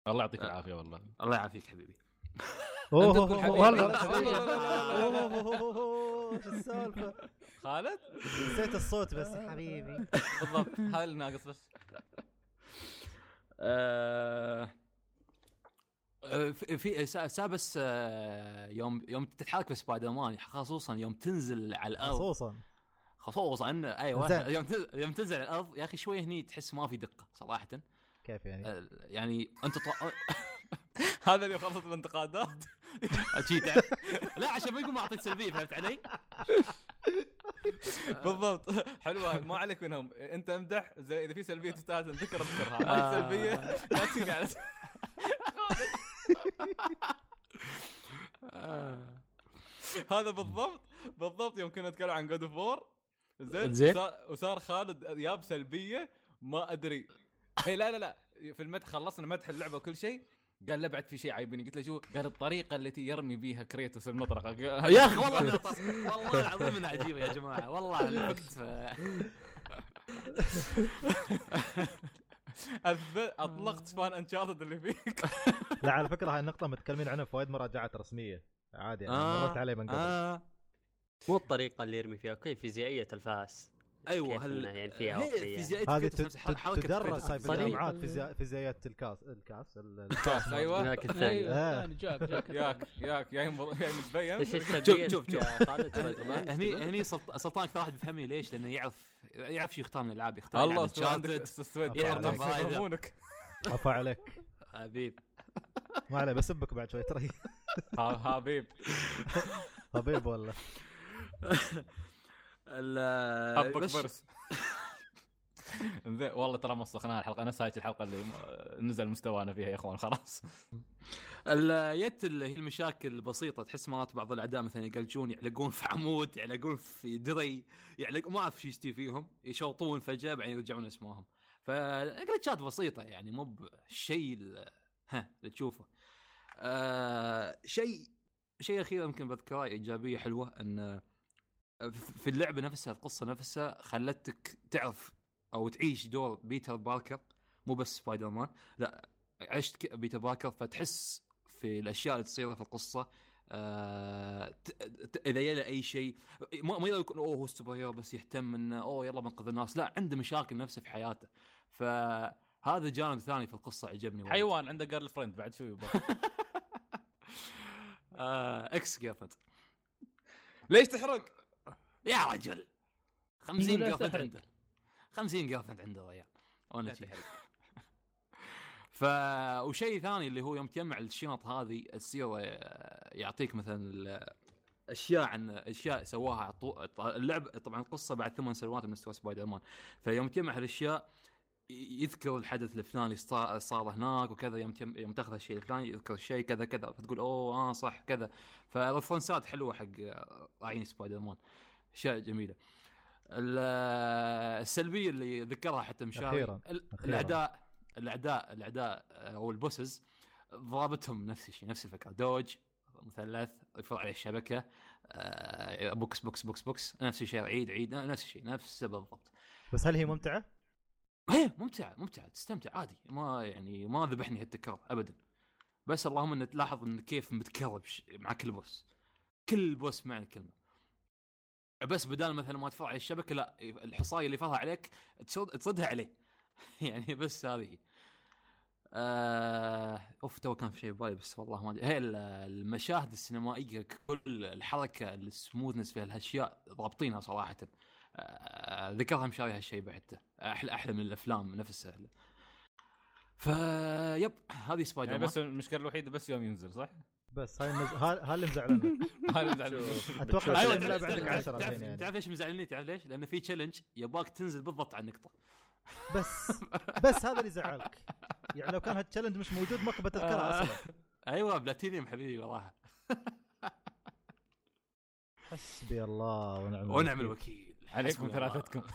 الله يعطيك العافيه والله الله يعافيك حبيبي اوه. والله شو السالفه خالد نسيت الصوت بس يا حبيبي بالضبط هذا اللي ناقص بس آه... آه، في في سا- سابس آه، يوم يوم تتحرك في سبايدر مان خصوصا يوم تنزل على الأرض خصوصا خصوصا أيوه. يوم تنزل الأرض يا أخي شوي هني تحس ما في دقة صراحة. كيف يعني؟ آه، يعني أنت طو... هذا اللي خلصت الانتقادات. تعرف- لا عشان ما يقول ما اعطيت سلبية فهمت علي؟ بالضبط. حلوة ما عليك منهم. أنت أمدح زي إذا في سلبية تستاهل تذكر اذكرها آه. هذه سلبية لا تجي على هذا بالضبط. بالضبط يوم كنا نتكلم عن جود اوف وور زين زين. وصار- وصار خالد جاب سلبية ما أدري. هي لا لا لا. في المدح خلصنا مدح اللعبة وكل شيء. قال لا بعد في شيء عايبني. قلت له شو قال الطريقة التي يرمي بها كريتوس المطرقة. يا أخي والله والله العظيم إنها عجيبة يا جماعة. والله أطلقت فان انشارتد اللي فيك. لا على فكرة هاي النقطة متكلمين عنها في وايد مراجعات رسمية. عادي يعني آه. مرت علي من قبل. آه. مو الطريقة اللي يرمي فيها أوكي فيزيائية الفاس؟ أيوه هل يعني فيها هي. فيزيائية هذه تدرس في. الجامعات فيزيائيات الكاس الكاس ال- الكاس. أيوه. ذاك الثاني. الثاني. جاك جاك ياك ياك يا متبين. شوف- شوف- شوف. هني هني سلط- سلطان أكثر واحد بيفهمني ليش؟ لأنه يعرف يعرف شو يختار من الألعاب. يختار الله Tomb Raider. يفهمونك. عفا عليك. حبيب. ما عليه بسبك بعد شوي ترى. ها- حبيب. طبيب ولا ال- حبك بس- برس زين والله ترى مسخناها الحلقة. نفس هاي الحلقة اللي نزل مستوانا فيها يا إخوان خلاص. اليت اللي هي المشاكل البسيطة تحس مرات بعض الاعداء مثلا يقلجون يعلقون في عمود يعلقون في دري يعلق ما أعرف شو يستوي فيهم يشوطون فجاه بعدين يرجعون اسمهم ف glitchات بسيطة يعني مو بالشيء ال- ها اللي تشوفه. آه شيء شيء أخير يمكن بذكره إيجابية حلوة إن في اللعبة نفسها القصة نفسها خلتك تعرف أو تعيش دور بيتر باركر مو بس سبايدر مان لا عشت بيتر باركر فتحس في الأشياء اللي تصير في القصة آه ت- ت- إذا يلا أي شيء ما ما يكون أوه هو super hero بس يهتم إنه أوه يلا بنقذ الناس لا عنده مشاكل نفسه في حياته فهذا جانب ثاني في القصة عجبني. حيوان عنده girlfriend بعد شو يبغى آه ex girlfriend ليش تحرق؟ يا رجل. 50 لا girlfriend تحرق. عنده 50 girlfriend عنده ريال وأنا. ف وشيء ثاني اللي هو يوم تجمع الشنط هذه تصير آه، يعطيك مثلا أشياء عن أشياء سواها طو- ط- اللعب طبعا القصة بعد ثمان سنوات من مستوى سبايدر مان فيوم تجمع هالاشياء يذكر الحدث الفلاني صار هناك وكذا يوم تم- يوم تأخذ الشيء الفلاني يذكر الشيء كذا كذا فتقول أوه آه صح كذا. ف referenceات حلوة حق آه، راعين سبايدر مان أشياء جميلة ال- السلبية اللي ذكرها حتى مشاري أخيراً. أخيراً. الاعداء الاعداء الاعداء أو ال bosses ضربتهم نفس الشيء نفس الفكرة dodge مثلث يفر عليه الشبكه آه، بوكس بوكس بوكس بوكس نفس الشيء عيد عيد نفس الشيء نفسه بالضبط بس هل هي ممتعة؟ هي ممتعة ممتعة تستمتع عادي ما يعني ما ذبحني هالتكرار ابدا بس اللهم إن تلاحظ إن كيف متكرر مع كل بوس كل بوس معنى الكلمة بس بدال مثلا ما تفر على الشبكة لا الحصاية اللي فرها عليك تصد تصدها عليه. يعني بس هذه. آه... أوف تو كان في شيء ببالي بس والله ما أدري. هي ال- المشاهد السينمائية كل الحركة ال smoothness في هالأشياء ضابطينها صراحة. آه... ذكرها مشاري هالشيء بعد. أحلى أحلى من الأفلام نفسها. vibe هذه سبايدر يعني بس المشكلة الوحيدة بس يوم ينزل صح؟ بس هاي النز... ها ها اللي مزعلنا هذا مزعل. أتوقع أيوه عندك تعرف- 10 تعرف, الحين يعني. تعرف ليش مزعلني تعرف ليش؟ لأن في challenge يباك تنزل بالضبط على النقطة. بس بس هذا اللي زعلك يعني لو كان هال challenge مش موجود ما كنت بتذكرها أصلا. أيوه بلاتينيوم حبيبي وراها. حسبي الله ونعم ونعم الوكيل. الوكيل عليكم. ثلاثتكم.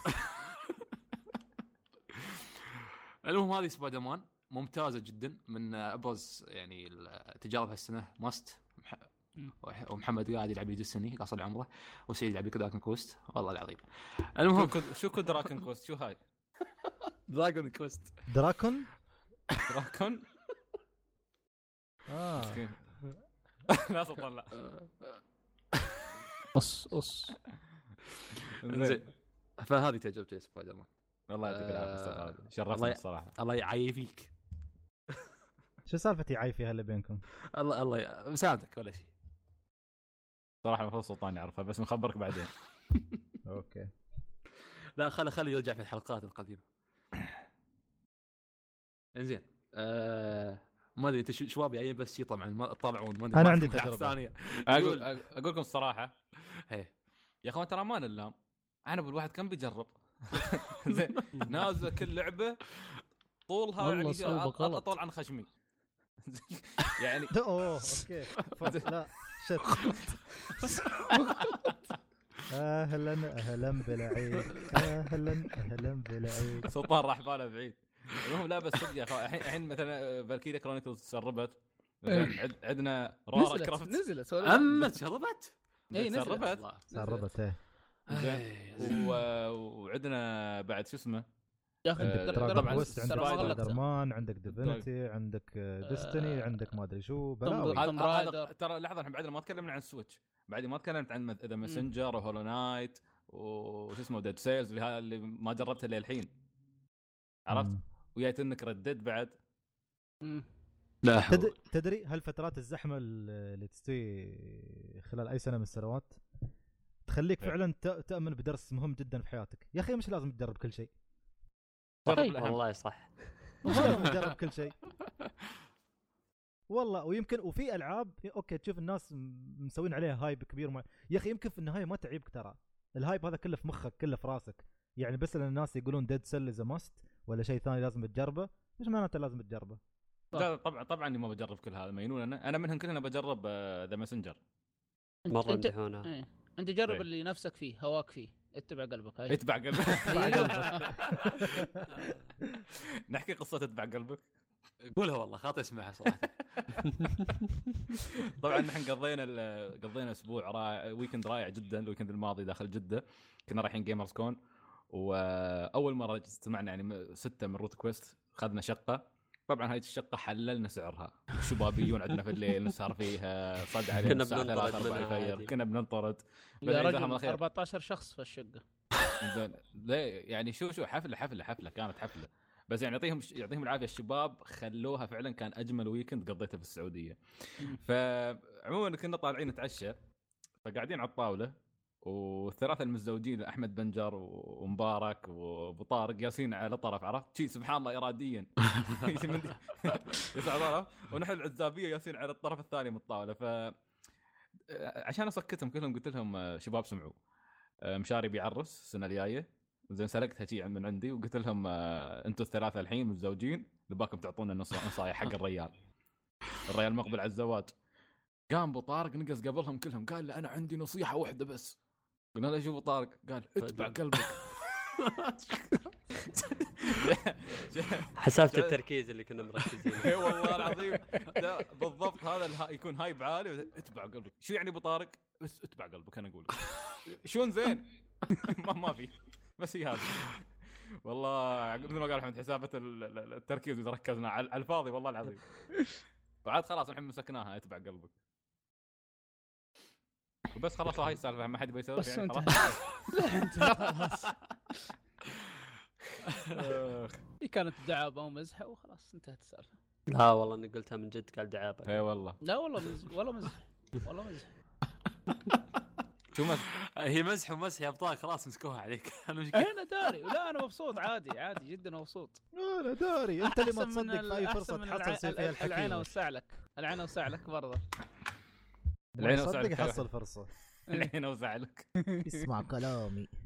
المهم هذه سبايدر مان. ممتازة جدا من أبرز يعني التجارب هالسنة must. ومحمد قاعد يلعب لي Destiny قاصر عمره. وسعيد يلعب لي Dragon Quest والله العظيم. شو المهم شو كود دراكن كوست شو هاي؟ دراجون كوست دراكون؟ دراكن آه. مسكين. لا سلطان لا قص قص زين. فهذه تجربتي سبايدر مان. والله يعطيك العافية آه، أستاذ خالد. شرفتنا الله ي- الصراحه الله يعافيك. شو سالفه يعايفي هلا بينكم؟ الله الله مساعدك ولا شيء. صراحة المفروض سلطان يعرفها بس مخبرك بعدين. أوكي. لا خلي خلي يرجع في الحلقات القديمة. إنزين آه ما أدري أنت شو- شباب جايين بس شي طبعا ما طبعون ما أدري، أنا ما عندي تجربة. ثانية أقول أقول لكم الصراحة. إيه. يا أخوان ترى ما نلام. أنا بالواحد كان بيجرب؟ زين نازل كل لعبة طولها والله يعني. أطول عن خشمي. يعني أوه أوكي. لا شت. أهلا أهلا بالعيد. أهلا أهلا بالعيد. سلطان راح باله بعيد. المهم لا بس صدق يا أخوان الحين الحين مثلا فالكيريا كرونيكلز تسربت. عندنا رارا كرافت نزلت. اما تشربت اي نزلت. تسربت؟ الله. سربت إيه. و- وعندنا بعد شو اسمه؟ يا أخي آه، تقدر- طبعاً عندك. سبايدر مان عندك Divinity عندك Destiny عندك ما أدري شو بلاوي. ترى لحظة إحنا بعدنا ما تكلمنا عن ال Switch بعدين ما تكلمت عن The Messenger و Hollow Knight وش اسمه Dead Cells اللي ما جربتها للحين عرفت؟ وياي إنك ردد بعد. لا تدري تدري هل فترات الزحمة اللي تستوي خلال أي سنة من السنوات تخليك إيه. فعلا تؤمن بدرس مهم جدا في حياتك يا أخي مش لازم تجرب كل شيء طيب،. والله صح. تجرب كل شيء. والله ويمكن وفي ألعاب okay تشوف الناس مسوين عليها hype كبير ما... يا أخي يمكن في النهاية ما تعيبك ترى. ال hype هذا كله في مخك كله في راسك. يعني بس لأن الناس يقولون Dead Cells is must ولا شيء ثاني لازم تجربه مش معناته لازم تجربه؟ لا طبعا طبعا إني ما بجرب كل هذا مجنون أنا أنا منهم كلنا بجرب The Messenger مرة انت إيه. أنت جرب إيه. اللي نفسك فيه هواك فيه. اتبع قلبك هاي. اتبع قلبك. أيوه. نحكي قصة اتبع قلبك؟ قولها والله خاطر اسمعها صراحة. طبعا نحن قضينا ال- قضينا أسبوع رائع weekend رائع جدا ال weekend الماضي داخل جدة. كنا رايحين Gamers Con وأول مرة اجتمعنا يعني ستة من Route Quest اخذنا شقة. طبعا هاي الشقة حللنا سعرها. الشباب يجون عندنا في الليل نسهر فيها؟ صد علينا كنا بننطرد 3 4 منها الفجر. عادي. كنا بننطرد. يا رجل الله خير 14 شخص في الشقة. يعني شو شو حفلة حفلة حفلة كانت حفلة. بس يعني يعطيهم يعطيهم العافية الشباب خلوها فعلا كان أجمل ويكند قضيته في السعودية. فعموما كنا طالعين نتعشى فقاعدين على الطاولة. والثلاثه المتزوجين أحمد بنجر ومبارك وأبو طارق جالسين على طرف عرفت؟ شي سبحان الله اراديا. ونحن العزابية جالسين على الطرف الثاني من الطاولة. ف عشان أسكتهم كلهم قلت لهم آه، شباب سمعوا. آه، مشاري بيعرس السنة الجاية. زين سلقتها شي من عندي. وقلت لهم آه، أنتم الثلاثة الحين متزوجين نباكم تعطونا نص نصايح حق الريال. الريال مقبل على الزواج. قام أبو طارق نقص قبلهم كلهم. قال له أنا عندي نصيحة واحدة بس. قلنا له شو ابو طارق قال اتبع قلبك. حسبت التركيز اللي كنا مركزين. إي والله العظيم. بالضبط هذا الها يكون هايب عالي اتبع قلبك. شو يعني ابو طارق بس اتبع قلبك أنا أقول. شلون زين؟ ما ما في. بس هي هذا والله مثل ما قال أحمد حسابة ال- ال- التركيز إذا ركزنا على على الفاضي والله العظيم. وعاد خلاص الحين مسكناها اتبع قلبك. وبس خلاص هاي السالفة ما حد بيسولف بس يعني انت- خلاص. هي كانت دعابة ومزحة وخلاص انتهت السالفة. لا والله إني قلتها من جد قال دعابة. اي والله. لا والله مزح والله مزح والله مزح. شو مس هي مزح ومزح يا أبطال خلاص مسكوها عليك. أنا مش أنا داري. لا أنا مبسوط عادي عادي جدا مبسوط. أنا داري. أنت اللي ما تصدق في أي فرصة تحصل فيها ال- العين الحكي أوسع لك. العين أوسع لك برضه. العين لك. يحصل فرصة. الحين اوزع لك. اسمع كلامي.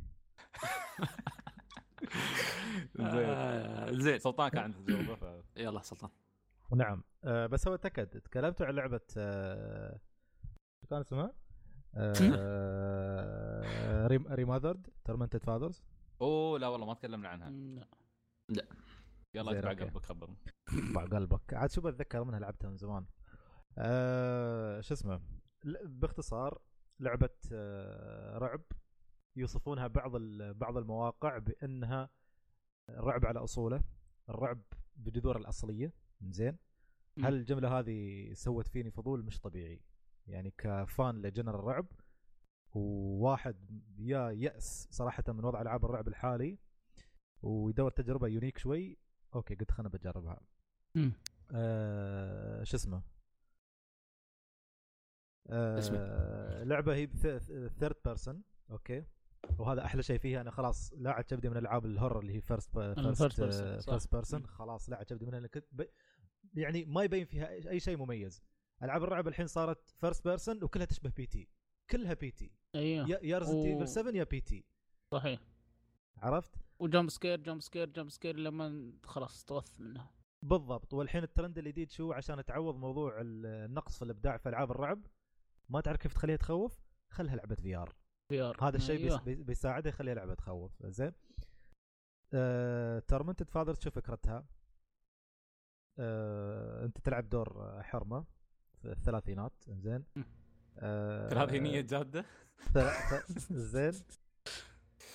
زين. زين. سلطان كان عنده تجربه. يلا سلطان. نعم. آه بس هو تاكد تكلمتوا عن لعبة آه شو كان اسمها؟ آه ريم ريماذرد تورمنتد فاذرز أوه لا والله ما تكلمنا عنها. لا. يلا زين، اتبع. قلبك خبرني. يطبع قلبك. عاد شو بتذكر؟ منها لعبتها من زمان. آه شو اسمه؟ باختصار لعبة آه رعب. يوصفونها بعض بعض المواقع بأنها الرعب على أصوله. الرعب بجذور الأصلية. زين. هل الجملة هذه سوت فيني فضول؟ مش طبيعي. يعني ك fan ل genre الرعب وواحد يائس صراحة من وضع ألعاب الرعب الحالي ويدور تجربة unique شوي. okay قلت خلنا بجربها. آه شو اسمه. آه لعبة هي third person okay. وهذا أحلى شيء فيها أنا خلاص لا تبدي من ألعاب ال horror اللي هي first. first person. خلاص لا تبدي منها ب... يعني ما يبين فيها اي شيء مميز. ألعاب الرعب الحين صارت first person وكلها تشبه P.T. كلها P.T. أيوه. يا Resident Evil 7 يا P.T. صحيح. عرفت؟ و jump scare jump scare jump scare لما خلاص تغث منها. بالضبط. والحين الترند الجديد شو؟ عشان تعوض موضوع النقص في الإبداع في ألعاب الرعب. ما تعرف كيف تخليها تخوف؟ خلها لعبة VR VR هذا الشيء أيوة. بيس- بي- بيساعدها يخليها لعبة تخوف. زين. آه، Tormented Fathers شو فكرتها؟ آه، انت تلعب دور حرمة في الثلاثينات. زين. آه، ثلاثينية جادة؟ زين.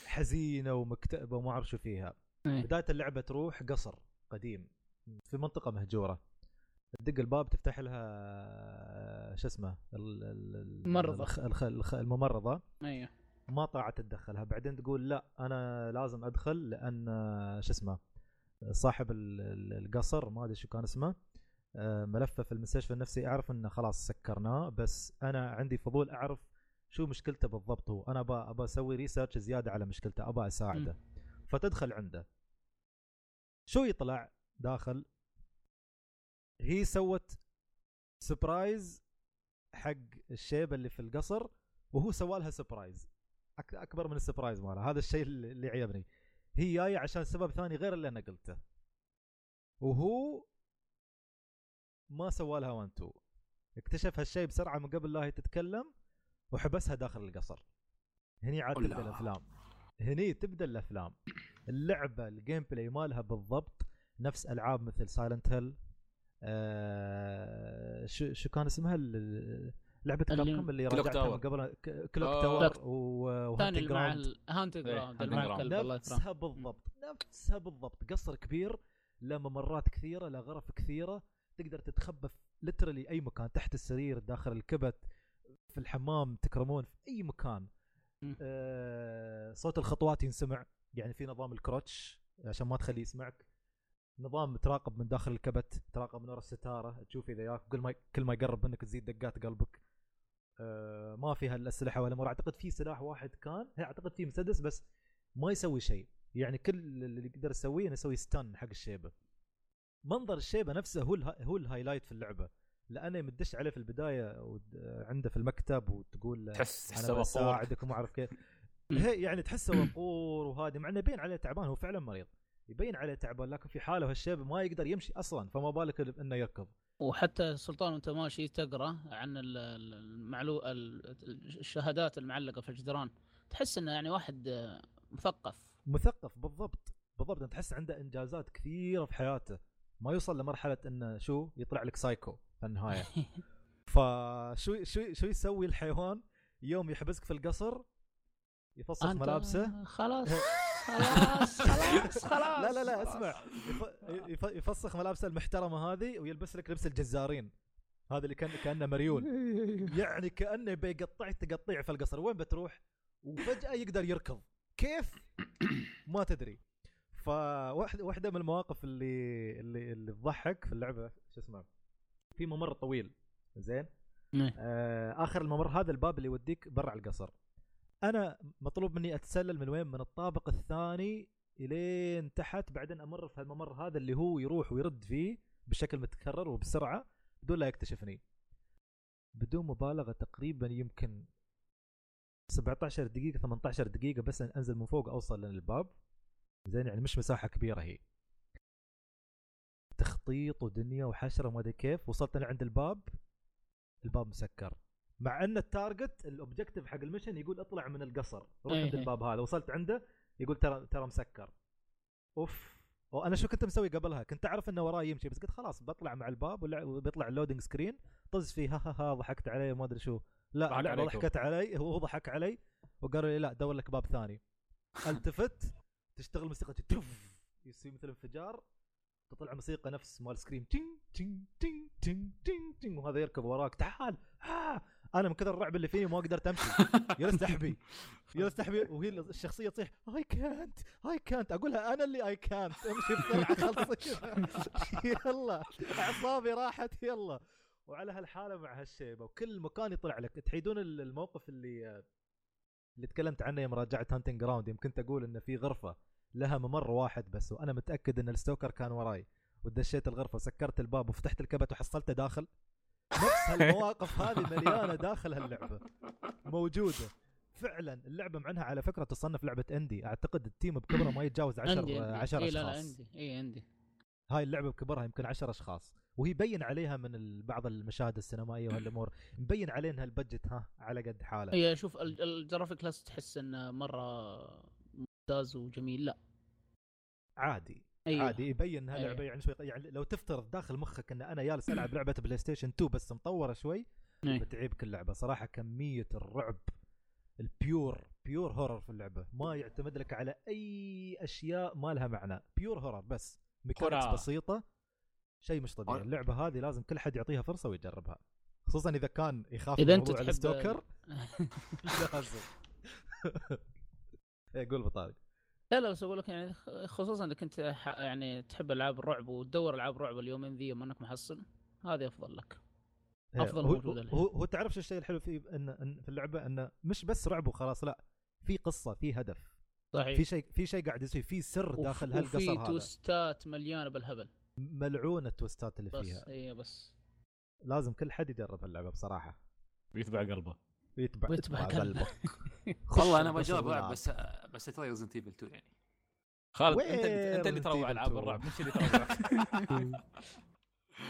حزينة ومكتئبة وما أعرف شو فيها. إيه. بداية اللعبة تروح قصر قديم. في منطقة مهجورة. تدق الباب تفتح لها شو اسمه ال- ال- ال- ممرضة. الخ- الخ- الخ- الممرضة. أيوه. ما طاعت تدخلها. بعدين تقول لا أنا لازم أدخل لأن آه، شو اسمه صاحب ال- ال- القصر ما أدري شو كان اسمه آه، ملفه في المستشفى النفسي اعرف إنه خلاص سكرناه بس أنا عندي فضول أعرف شو مشكلته بالضبط هو. أنا ابى ابى أسوي research زيادة على مشكلته ابى أساعده. فتدخل عنده. شو يطلع؟ داخل هي سوت surprise حق الشيبة اللي في القصر وهو سوى لها surprise أكبر من ال surprise ماله. هذا الشيء اللي عجبني هي جاية عشان سبب ثاني غير اللي أنا قلته. وهو ما سوى لها one two اكتشف هالشيء بسرعة من قبل لا هي تتكلم وحبسها داخل القصر. هني عاد تبدأ. الأفلام. هني تبدأ الأفلام. اللعبة ال gameplay مالها بالضبط نفس ألعاب مثل Silent Hill آه شو شو كان اسمها؟ لعبة اللي- Capcom اللي راجعتها من. قبل. ك- Clock. Tower Clock- و- ثاني Haunting اللي مع Ground إيه، Ground نفسها بالضبط نفسها بالضبط. قصر كبير له ممرات كثيرة له غرف كثيرة. تقدر تتخبى في لترلي أي مكان تحت السرير داخل الكبت في الحمام تكرمون في أي مكان. آه صوت الخطوات ينسمع. يعني في نظام الكروتش عشان ما تخليه يسمعك. نظام تراقب من داخل الكبت تراقب من ورا الستارة تشوف إذا ياك كل ما كل ما يقرب منك تزيد دقات قلبك. آه ما فيها الاسلحه ولا مر أعتقد في سلاح واحد كان هي أعتقد في مسدس بس ما يسوي شيء. يعني كل اللي يقدر يسويه إنه يسوي stun حق الشيبة. منظر الشيبة نفسه هو الها هو ال highlight في اللعبة. لأنه يوم تدش عليه في البداية عنده في المكتب وتقول تحس أنا وقور. بساعدك وما أعرف كيف. يعني تحسه وقور وهادي مع إنه يبين عليه تعبان هو فعلا مريض. يبين عليه تعبان لكن في حاله هالشيب ما يقدر يمشي أصلا فما بالك إنه يركض. وحتى سلطان وأنت ماشي تقرأ عن ال- ال- المعلو ال- الشهادات المعلقة في الجدران تحس إنه يعني واحد آه، مثقف. مثقف بالضبط. بالضبط انت تحس عنده إنجازات كثيرة في حياته. ما يوصل لمرحلة إنه شو؟ يطلع لك سايكو في النهاية. فشو شو شو يسوي الحيوان؟ يوم يحبسك في القصر يفسخ أنت ملابسه. خلاص. خلاص خلاص خلاص لا لا لا اسمع. يف- يف- يفسخ ملابسه المحترمة هذه ويلبس لك لبس الجزارين. هذا اللي كان كأنه مريول. يعني كأنه بيقطع تقطيع في القصر. وين بتروح؟ وفجأة يقدر يركض. كيف؟ ما تدري. فواحده واحدة من المواقف اللي اللي اللي تضحك في اللعبة شو اسمه؟ في ممر طويل. زين؟ إيه. آه آخر الممر هذا الباب اللي يوديك برا القصر. أنا مطلوب مني أتسلل من وين؟ من الطابق الثاني إلين تحت بعدين أمر في الممر هذا اللي هو يروح ويرد فيه بشكل متكرر وبسرعة بدون لا يكتشفني. بدون مبالغة تقريبا يمكن 17 دقيقة 18 دقيقة بس أنزل من فوق أوصل للباب. زين يعني مش مساحة كبيرة هي. تخطيط ودنيا وحشرة وما أدري كيف. وصلت أنا عند الباب. الباب مسكر. مع أن ال target ال objective حق ال mission يقول اطلع من القصر. روح إيه عند إيه. الباب هذا. وصلت عنده يقول ترى ترى مسكر. أوف. وأنا شو كنت مسوي قبلها؟ كنت أعرف إنه وراي يمشي بس قلت خلاص بطلع مع الباب ولا- وبيطلع ال loading screen طز فيه ها ها ها ضحكت عليه وما أدري شو. لا اللعبه. ضحكت علي هو ضحك علي وقالوا لي لا دور لك باب ثاني. التفت تشتغل موسيقى تف يصير مثل انفجار. تطلع موسيقى نفس مال Scream تين تين تين تين تين تين وهذا يركض وراك. تعال آه أنا من كثر الرعب اللي فيني ما قدرت أمشي. جلست أحبي. جلست أحبي وهي الشخصية تصيح اي كانت اي كانت أقولها أنا اللي اي كانت أمشي بسرعة خلصي يلا أعصابي راحت يلا. وعلى هالحالة مع هالشيبة وكل مكان يطلع لك. تحيدون الموقف اللي اللي تكلمت عنه يوم راجعت Haunting Ground يمكن أقول انه في غرفة لها ممر واحد بس وأنا متأكد إن ال stalker كان وراي. ودشيت الغرفة وسكرت الباب وفتحت الكبت وحصلته داخل. نفس هالمواقف هذه مليانة داخل هاللعبة. موجودة. فعلا اللعبة مع إنها على فكرة تصنف لعبة indie. أعتقد ال team بكبره ما يتجاوز 10 10 إيه اشخاص لا لا عندي إي عندي هاي اللعبة بكبرها يمكن 10 أشخاص. وهي يبين عليها من بعض المشاهد السينمائية وهالأمور. مبين عليه انها ال budget ها على قد حاله إي شوف الجرافيك كلاس تحس إنه مرة ممتاز وجميل. لا. عادي. أيوه. عادي يبين إنها أيوه. لعبه يعني شوي يعني لو تفترض داخل مخك إن أنا جالس ألعب لعبة PlayStation 2 بس مطورة شوي أيوه. بتعيبك اللعبه صراحة كمية الرعب ال pure pure horror في اللعبة. ما يعتمد لك على أي أشياء ما لها معنى. pure horror بس. mechanics بسيطة شيء مش طبيعي. اللعبة هذه لازم كل حد يعطيها فرصة ويجربها. خصوصا إذا كان يخاف إذا أنت تحب ال stalker. لازم إيه قول بطارق لا لا بس أقول لك يعني خصوصا إذا كنت يعني تحب ألعاب الرعب وتدور ألعاب رعب اليومين ذي أنك محصل هذه أفضل لك. إيه، أفضل هو موجود هو, هو تعرف شو الشيء الحلو في إن, إن في اللعبة؟ انه مش بس رعب وخلاص لا في قصة في هدف صحيح. في شيء في شيء قاعد يصير في سر داخل هالقصر هذا. وفي twist ات مليانة بالهبل. ملعونة ال twist ات اللي بس فيها. اي بس. لازم كل حد يجرب اللعبه بصراحة. ويتبع قلبه. يتبع يتبع قلبه والله أنا بجرب العب بس بس ترى Resident Evil 2 يعني. خالد أنت أنت اللي تروع ألعاب الرعب مش اللي تروع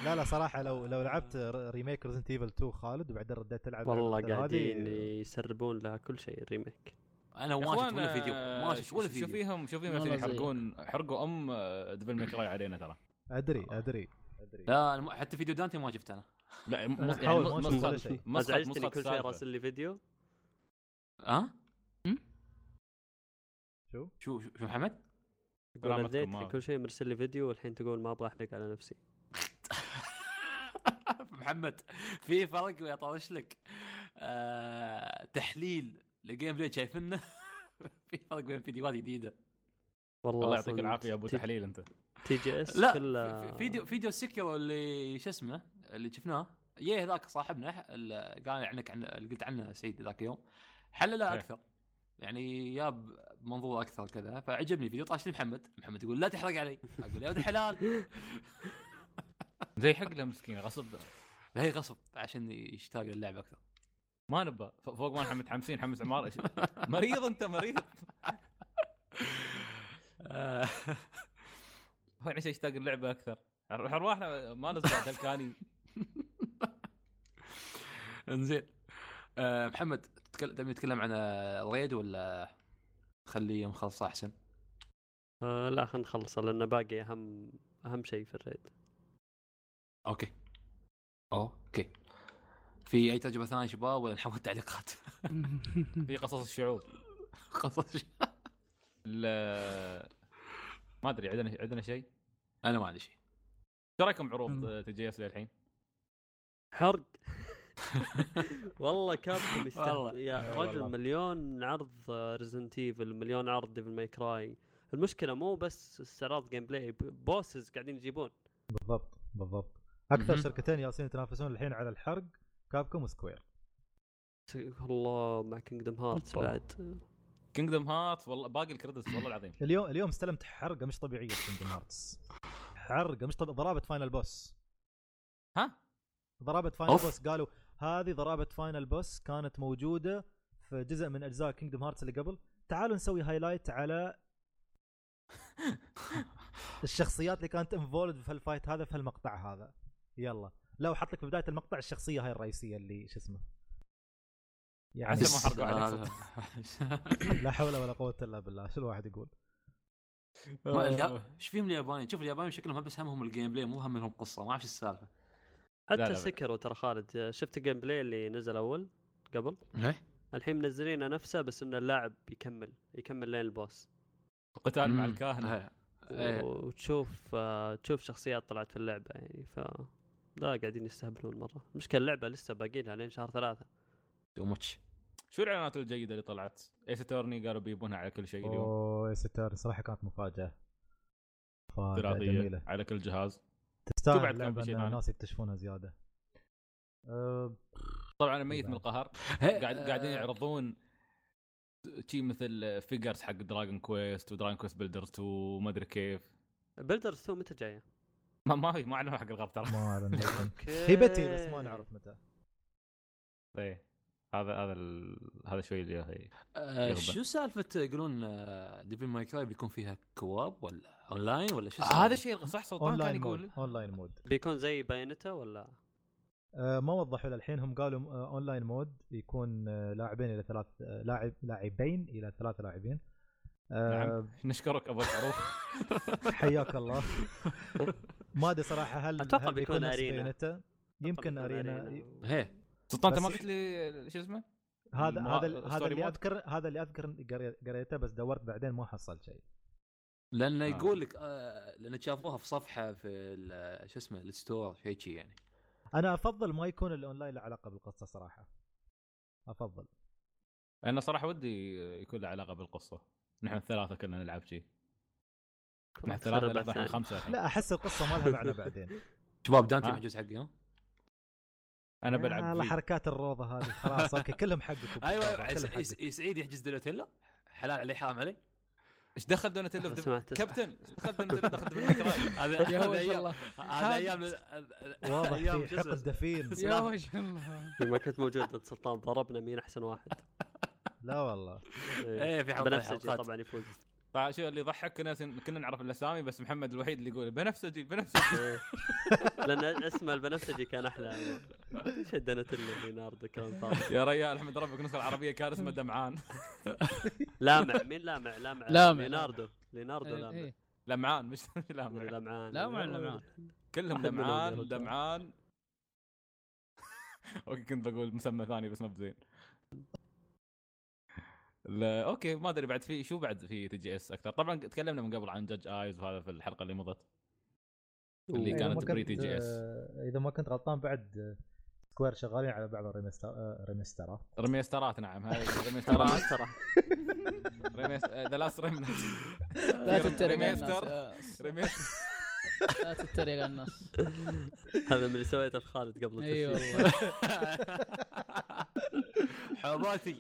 لا لا صراحة لو لو لعبت remake Resident Evil 2 خالد وبعدين رديت تلعب والله قاعدين يسربون لها كل شيء ال remake أنا ما شفت ولا فيديو؟ ما شفت ولا فيديو. شو فيهم شو فيهم يحرقون حرقوا أم Devil May Cry علينا ترى. أدري أدري. أدري. لا حتى فيديو دانتي ما شفت أنا. لا يعني شيء ما أزعجتني كل شيء راسل لي فيديو. ها؟ شو؟ شو شو محمد؟ يقول كل شيء مرسل لي فيديو والحين تقول ما أبغى احرق على نفسي. محمد في فرق ويطرش لك. آه تحليل ل gameplay شايفينه؟ في فرق بين فيديوهات جديدة. والله الله يعطيك العافية أبو تحليل أنت. TGS لا. فيديو فيديو ال Sekiro اللي شو اسمه؟ اللي شفناه يه ذاك صاحبنا اللي قال عنك عن اللي قلت عنه سعيد ذاك اليوم حلله أكثر. يعني جاب منظور أكثر كذا فعجبني فيديو طاش محمد. محمد يقول لا تحرق علي. أقول يا ولد الحلال. زي حق له مسكين غصب هي غصب عشان يشتاق للعب أكثر. ما نبى فوق ما نحن متحمسين حمس عمار. مريض أنت مريض. هو عشان يشتاق اللعبه أكثر. ارواحنا ما نزل هالكاني. انزين أه محمد تبي نتكلم عن ال raid ولا خليه مخلص أحسن؟ أه لا خلينا نخلصه لأنه باقي أهم أهم شيء في ال raid. okay. okay. في أي تجربة ثانية شباب ولا نحول تعليقات؟ في قصص الشعوب قصص ما أدري عندنا عندنا شيء؟ أنا ما عندي شيء. إيش رأيكم عروض TGS للحين؟ حرق. والله Capcom يستهبل يا رجل مليون عرض Resident Evil مليون عرض Devil May Cry المشكلة مو بس استعراض gameplay bosses قاعدين يجيبون. بالضبط بالضبط. أكثر شركتين جالسين يتنافسون الحين على الحرق Capcom و Square الله مع Kingdom Hearts بعد. Kingdom Hearts والله باقي ال credits والله العظيم. اليوم اليوم استلمت حرقة مش طبيعية Kingdom Hearts حرقة مش طبيعيه ضرابه final boss ها؟ ضرابه final boss قالوا هذه ضرابة final boss كانت موجودة في جزء من أجزاء Kingdom Hearts اللي قبل. تعالوا نسوي highlight على الشخصيات اللي كانت involved في ال fight هذا في هالمقطع هذا. يلا. لو حط لك في بداية المقطع الشخصية هاي الرئيسية اللي شو اسمه. يعني ما لا حول ولا قوة إلا بالله شو الواحد يقول؟ إيش فيهم اليابانيين؟ شوف اليابانيين شكلهم بس همهم ال gameplay مو همهم قصة ما أعرف إيش السالفة. حتى سكروا ترى خالد شفت ال gameplay اللي نزل أول قبل؟ إيه؟ الحين منزلينه نفسه بس ان اللاعب يكمل يكمل لين ال boss. قتال مع الكاهن إيه. إيه. وتشوف آه تشوف شخصيات طلعت في اللعبة يعني ف لا قاعدين يستهبلون مرة. المشكلة اللعبة لسه باقي لها لين شهر ثلاثة. too much شو الإعلانات الجيدة اللي طلعت؟ Ace Attorney قالوا بيبونها على كل شيء اليوم. أوه ستار صراحة كانت مفاجأة. مفاجأة ثلاثيه جميلة. على كل جهاز. تستاهل؟ الناس يكتشفونها زيادة. أه طبعا ميت من القهر. قاعد قاعدين يعرضون شيء مثل figures حق Dragon Quest و Dragon Quest Builders 2 وما أدري كيف. Builders 2 متى جاية؟ ما ما في ما أعلنوا حق الغرب ترى. ما اعلن لكن okay. هي بتي بس ما نعرف متى. إيه. هذا هذا ال... هذا شوي اللي هي آه. شو سالفة يقولون Devil May Cry بيكون فيها co-op ولا اونلاين ولا شو السالفة؟ هذا الشيء صح سلطان كان اونلاين يقول. mode online mode بيكون زي Bayonetta ولا؟ أه ما وضحوا للحين هم قالوا آه، online mode يكون آه، لاعبين إلى ثلاث آه، لاعب لاعبين إلى ثلاثة لاعبين. أه نعم. نشكرك أبو الحروف. حياك الله. ما أدري صراحة هل أتوقع هل بيكون. Bayonetta؟ يمكن arena. هي. سلطان أنت ما قلت لي شو اسمه؟ هذا هذا هذا ال story اللي؟ أذكر هذا اللي أذكر قري- قريته بس دورت بعدين ما حصلت شيء لأنه آه. يقول لك آه لأن شافوها في صفحة في ال- شو اسمه ال story شيء شي يعني أنا أفضل ما يكون الأونلاين له علاقة بالقصة صراحة أفضل أنا صراحة ودي يكون له علاقة بالقصة نحن الثلاثة كنا نلعب شيء نحن الثلاثة أحسن. خمسة الحين. لا أحس القصة ما لها معنى بعدين شباب دانتي ها؟ محجوز حقي ها؟ أنا بلعب الله في. حركات الروضة هذه خلاص. okay كلهم حقك أيوه أيوه. يس- سعيد يحجز دوناتيلا؟ حلال عليه حرام عليه إيش دخل دوناتيلو في. كابتن؟ إيش دخل دوناتيلو دخل هذا هذا أيام هذا أيام واضح أيام في شو اسمه؟ حقد دفين. يا وجه الله. لما كنت موجود سلطان ضربنا مين أحسن واحد. لا والله. إيه في حلقة بنفسجي حلقات. طبعا يفوز. طبعا شو اللي يضحك كنا كنا نعرف الأسامي بس محمد الوحيد اللي يقول بنفسجي بنفسجي. إيه. لأن اسمه البنفسجي كان أحلى. شدنا تله ليناردو كان يا ريال أحمد ربك النسخة العربية كان اسمه دمعان. لامع. مين لامع؟ لامع. لامع. ليناردو ليناردو إيه، لامع. إيه. لمعان مش لمعان. لمعان لامع لمعان. كلهم لمعان. دمعان. okay كنت بقول مسمى ثاني بس ما بزين. okay ما أدري بعد في شو بعد في TGS أكثر؟ طبعا تكلمنا من قبل عن جج ايز وهذا في الحلقة اللي مضت اللي كانت pre TGS آه، إذا ما كنت غلطان بعد آه، Square شغالين على بعض ال remaster آه، remaster ات. نعم. هاي remaster ات ترى The Last Remnant لا تتريق على remaster. الناس remaster لا تتريق على الناس. هذا من اللي سويته في خالد قبل إي والله. حوباتي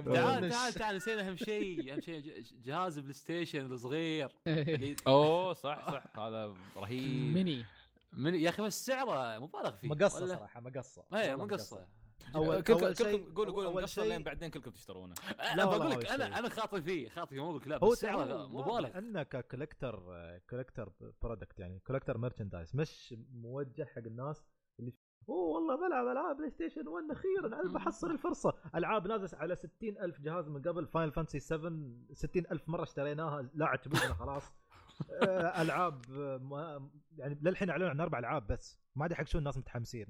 تعال تعال تعال نسينا أهم شيء أهم شيء ج- جهاز PlayStation الصغير. أوه صح صح هذا رهيب. ميني من يا أخي بس سعره مبالغ فيه. مقصة ولا- صراحة مقصة. والله مقصة. اول كل- أول كل- شيء قولوا قولوا مقصة لين بعدين كلكم تشترونه. أنا والله بقول لك. أنا أنا خاطي فيه خاطي فيه مو بقول لا هو بس سعره سعره مبالغ. انك collector collector product يعني collector merchandise مش موجه حق الناس اللي أوه والله بلعب ألعاب PlayStation 1 أخيرا أنا بحصل الفرصة ألعاب نازلة على 60 ألف جهاز من قبل Final Fantasy 7 60 ألف مرة اشتريناها لا عجبتنا خلاص آه، ألعاب ما يعني للحين أعلنوا عن أربع ألعاب بس ما أدري حق شو الناس متحمسين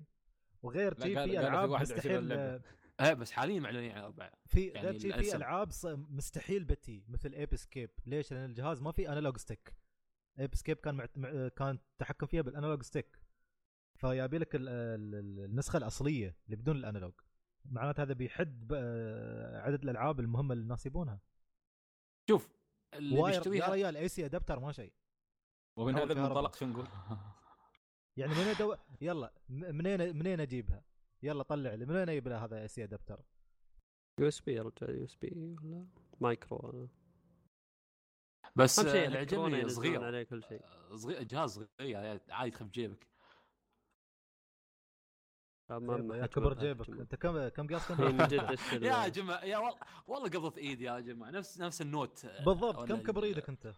وغير شي في ألعاب 21 مستحيل. آه، إيه بس حاليا معلنين عن اربعه في يعني غير شي في. ألعاب مستحيل بتي مثل Ape Escape ليش؟ لأن الجهاز ما في analog stick Ape Escape كان. مع- كان التحكم فيها بال analog stick فيايب لك ال... ال... ال- النسخة الأصلية اللي بدون ال analog معناته هذا بيحد ب... عدد الألعاب المهمة اللي الناس يبونها شوف اللي واير يا بيشتريها ريال AC adapter ما شيء ومن هذا. المنطلق شو نقول؟ يعني منين دو... يلا منين منين أجيبها؟ يلا طلع لي منين أجيب لها هذا AC adapter؟ يو إس بي يا رجال يو إس بي ولا مايكرو. بس أهم شيء اللي يحكرون عجبني ينزلون صغير عليه كل شيء صغير جهاز صغير عادي تخف جيبك ما يا كبر جيبك. انت كم كم قياس كم؟ ال- يا جماعة يا والله والله قبضت ايدي يا جماعة. نفس نفس ال Note بالضبط ولا كم كبر إيدك انت؟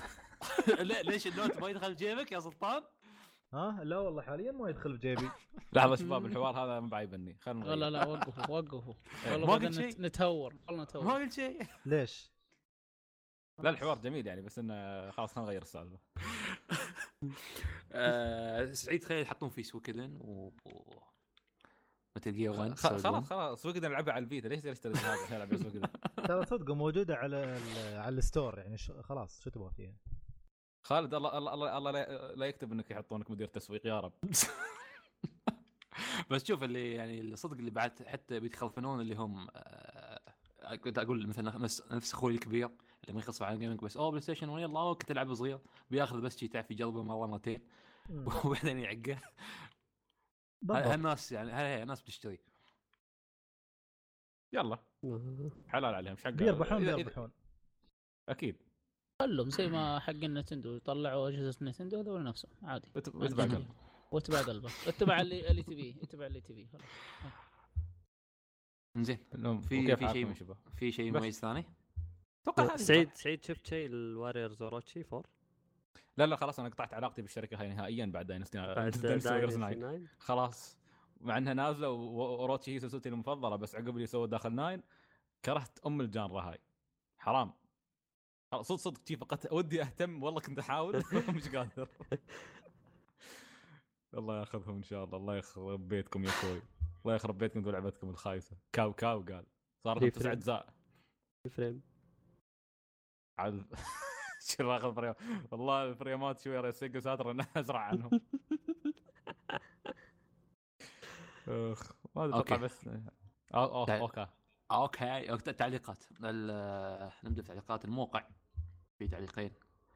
لا ليش ال Note ما يدخل جيبك يا سلطان؟ ها؟ لا والله حاليا ما يدخل في جيبي. لحظه شباب الحوار هذا ما بعيبني. خلنا لا لا لا وقفوا وقفوا. والله ما بدنا قلت شيء. نتهور والله ما نتهور قلت شيء. ليش؟ لا الحوار جميل يعني بس إنه خلاص خلينا نغير السالفة. آه، سعيد تخيل يحطون فيه Suikoden و- Metal Gear 1 خ- خلاص خلاص. سوق نلعبها على ال Vita ليش تشتري الجهاز عشان العب سوق ترى صدق موجودة على ال- على ال store يعني ش- خلاص شو تبغى فيها؟ خالد الله الله الله, الله لا- لا يكتب إنك يحطونك مدير تسويق يا رب. بس شوف اللي يعني الصدق اللي بعد حتى بيتخلفنون اللي هم آه، كنت أقول مثلا نفس نفس أخوي الكبير اللي ما يخص على gaming بس أوه PlayStation 1 يلا كنت العب صغير. بياخذ بس شي تعرف يجربه مره مرتين. وبعدين بالضبط هالناس يعني هاي الناس بتشتري؟ يلا. حلال عليهم حق بيربحون بيربحون. أكيد. خلهم زي ما حق ال Nintendo يطلعوا أجهزة Nintendo هذول نفسهم عادي. وت- وتبع قلب. واتباع قلبه اتبع اللي اللي تبيه اتبع اللي تبيه. خلاص. زين في- في شيء-؟ في شيء. مميز ثاني؟ أتوقع هذه سعيد سعيد شفت شيء ال Warriors Orochi 4 لا لا خلاص أنا قطعت علاقتي بالشركة هاي نهائيا بعد Dynasty بعد Dynasty Warriors 9 Dynasty 9 خلاص. مع إنها نازلة واوروتشي هي سلسلتي المفضلة بس عقب اللي سووا داخل ناين كرهت أم الجانرا هاي. حرام. صدق صدق شي فقط ودي أهتم والله كنت أحاول مش قادر. الله ياخذهم إن شاء الله. الله يخرب بيتكم يا أخوي. الله يخرب بيتكم ولعبتكم الخايسة. كاو كاو قال. صار لهم في تسع. أجزاء. فريم. عاد شو اخذ فريم والله الفريمات شوي ريسيج ساتر انها أزرع عنهم. أخ ما أدري أتوقع. بس طيب. okay. okay. okay، تعليقات. ال- نبدأ في تعليقات الموقع. في تعليقين.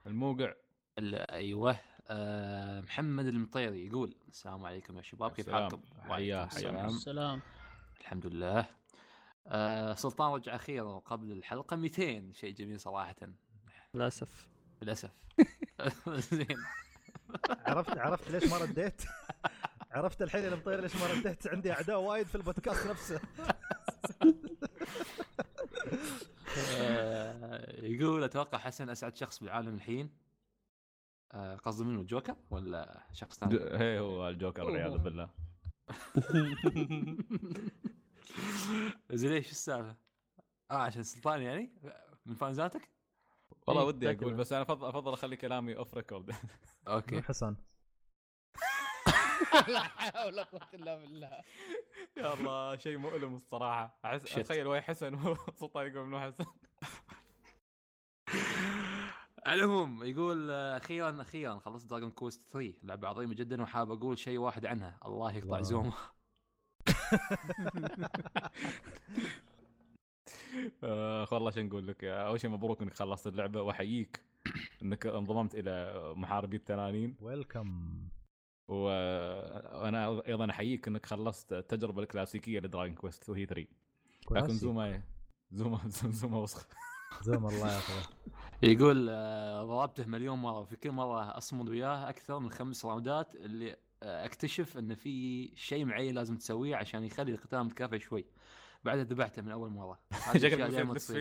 الموقع. ال- أيوه. آه، محمد المطيري يقول السلام عليكم يا شباب كيف. حالكم؟ وعليكم. السلام. السلام. الحمد لله. آه، سلطان رجع أخيرا قبل الحلقة 200 شيء جميل صراحة. للأسف للأسف زين عرفت عرفت ليش ما رديت؟ عرفت الحين يا المطير ليش ما رديت؟ عندي أعداء وايد في البودكاست نفسه آه، يقول أتوقع حسن أسعد شخص بالعالم الحين آه، قصده منه جوكر ولا شخص ثاني؟ هي هو الجوكر والعياذ بالله زين ليش السالفة؟ آه عشان سلطان يعني؟ من فانزاتك؟ والله إيه، ودي أقول. بس أنا افضل أفضل أخلي كلامي off record. okay. حسن. لا حول ولا قوة إلا بالله. يا الله شيء مؤلم الصراحة. أتخيل وين حسن وسلطان يقول إنه حسن. العموم يقول آه، أخيرا أخيرا خلصت Dragon Quest 3 لعبة عظيمة جدا وحاب أقول شيء واحد عنها. الله يقطع. زومه. اخ والله شو نقول لك أول شيء مبروك إنك خلصت اللعبة وأحييك إنك انضممت إلى محاربي التنانين. ويلكم و- وأنا أيضا أحييك إنك خلصت التجربة الكلاسيكية لدراجون كويست وهي 3 لكن زوما زوما زوما وسخ. زوم الله ياخذه يقول آه، ضربته مليون مرة في كل مرة أصمد وياه أكثر من خمس راوندات اللي آه، أكتشف إن في شيء معين لازم تسويه عشان يخلي القتال متكافئ شوي. بعدها ذبحته من أول مرة. شكلك تصير.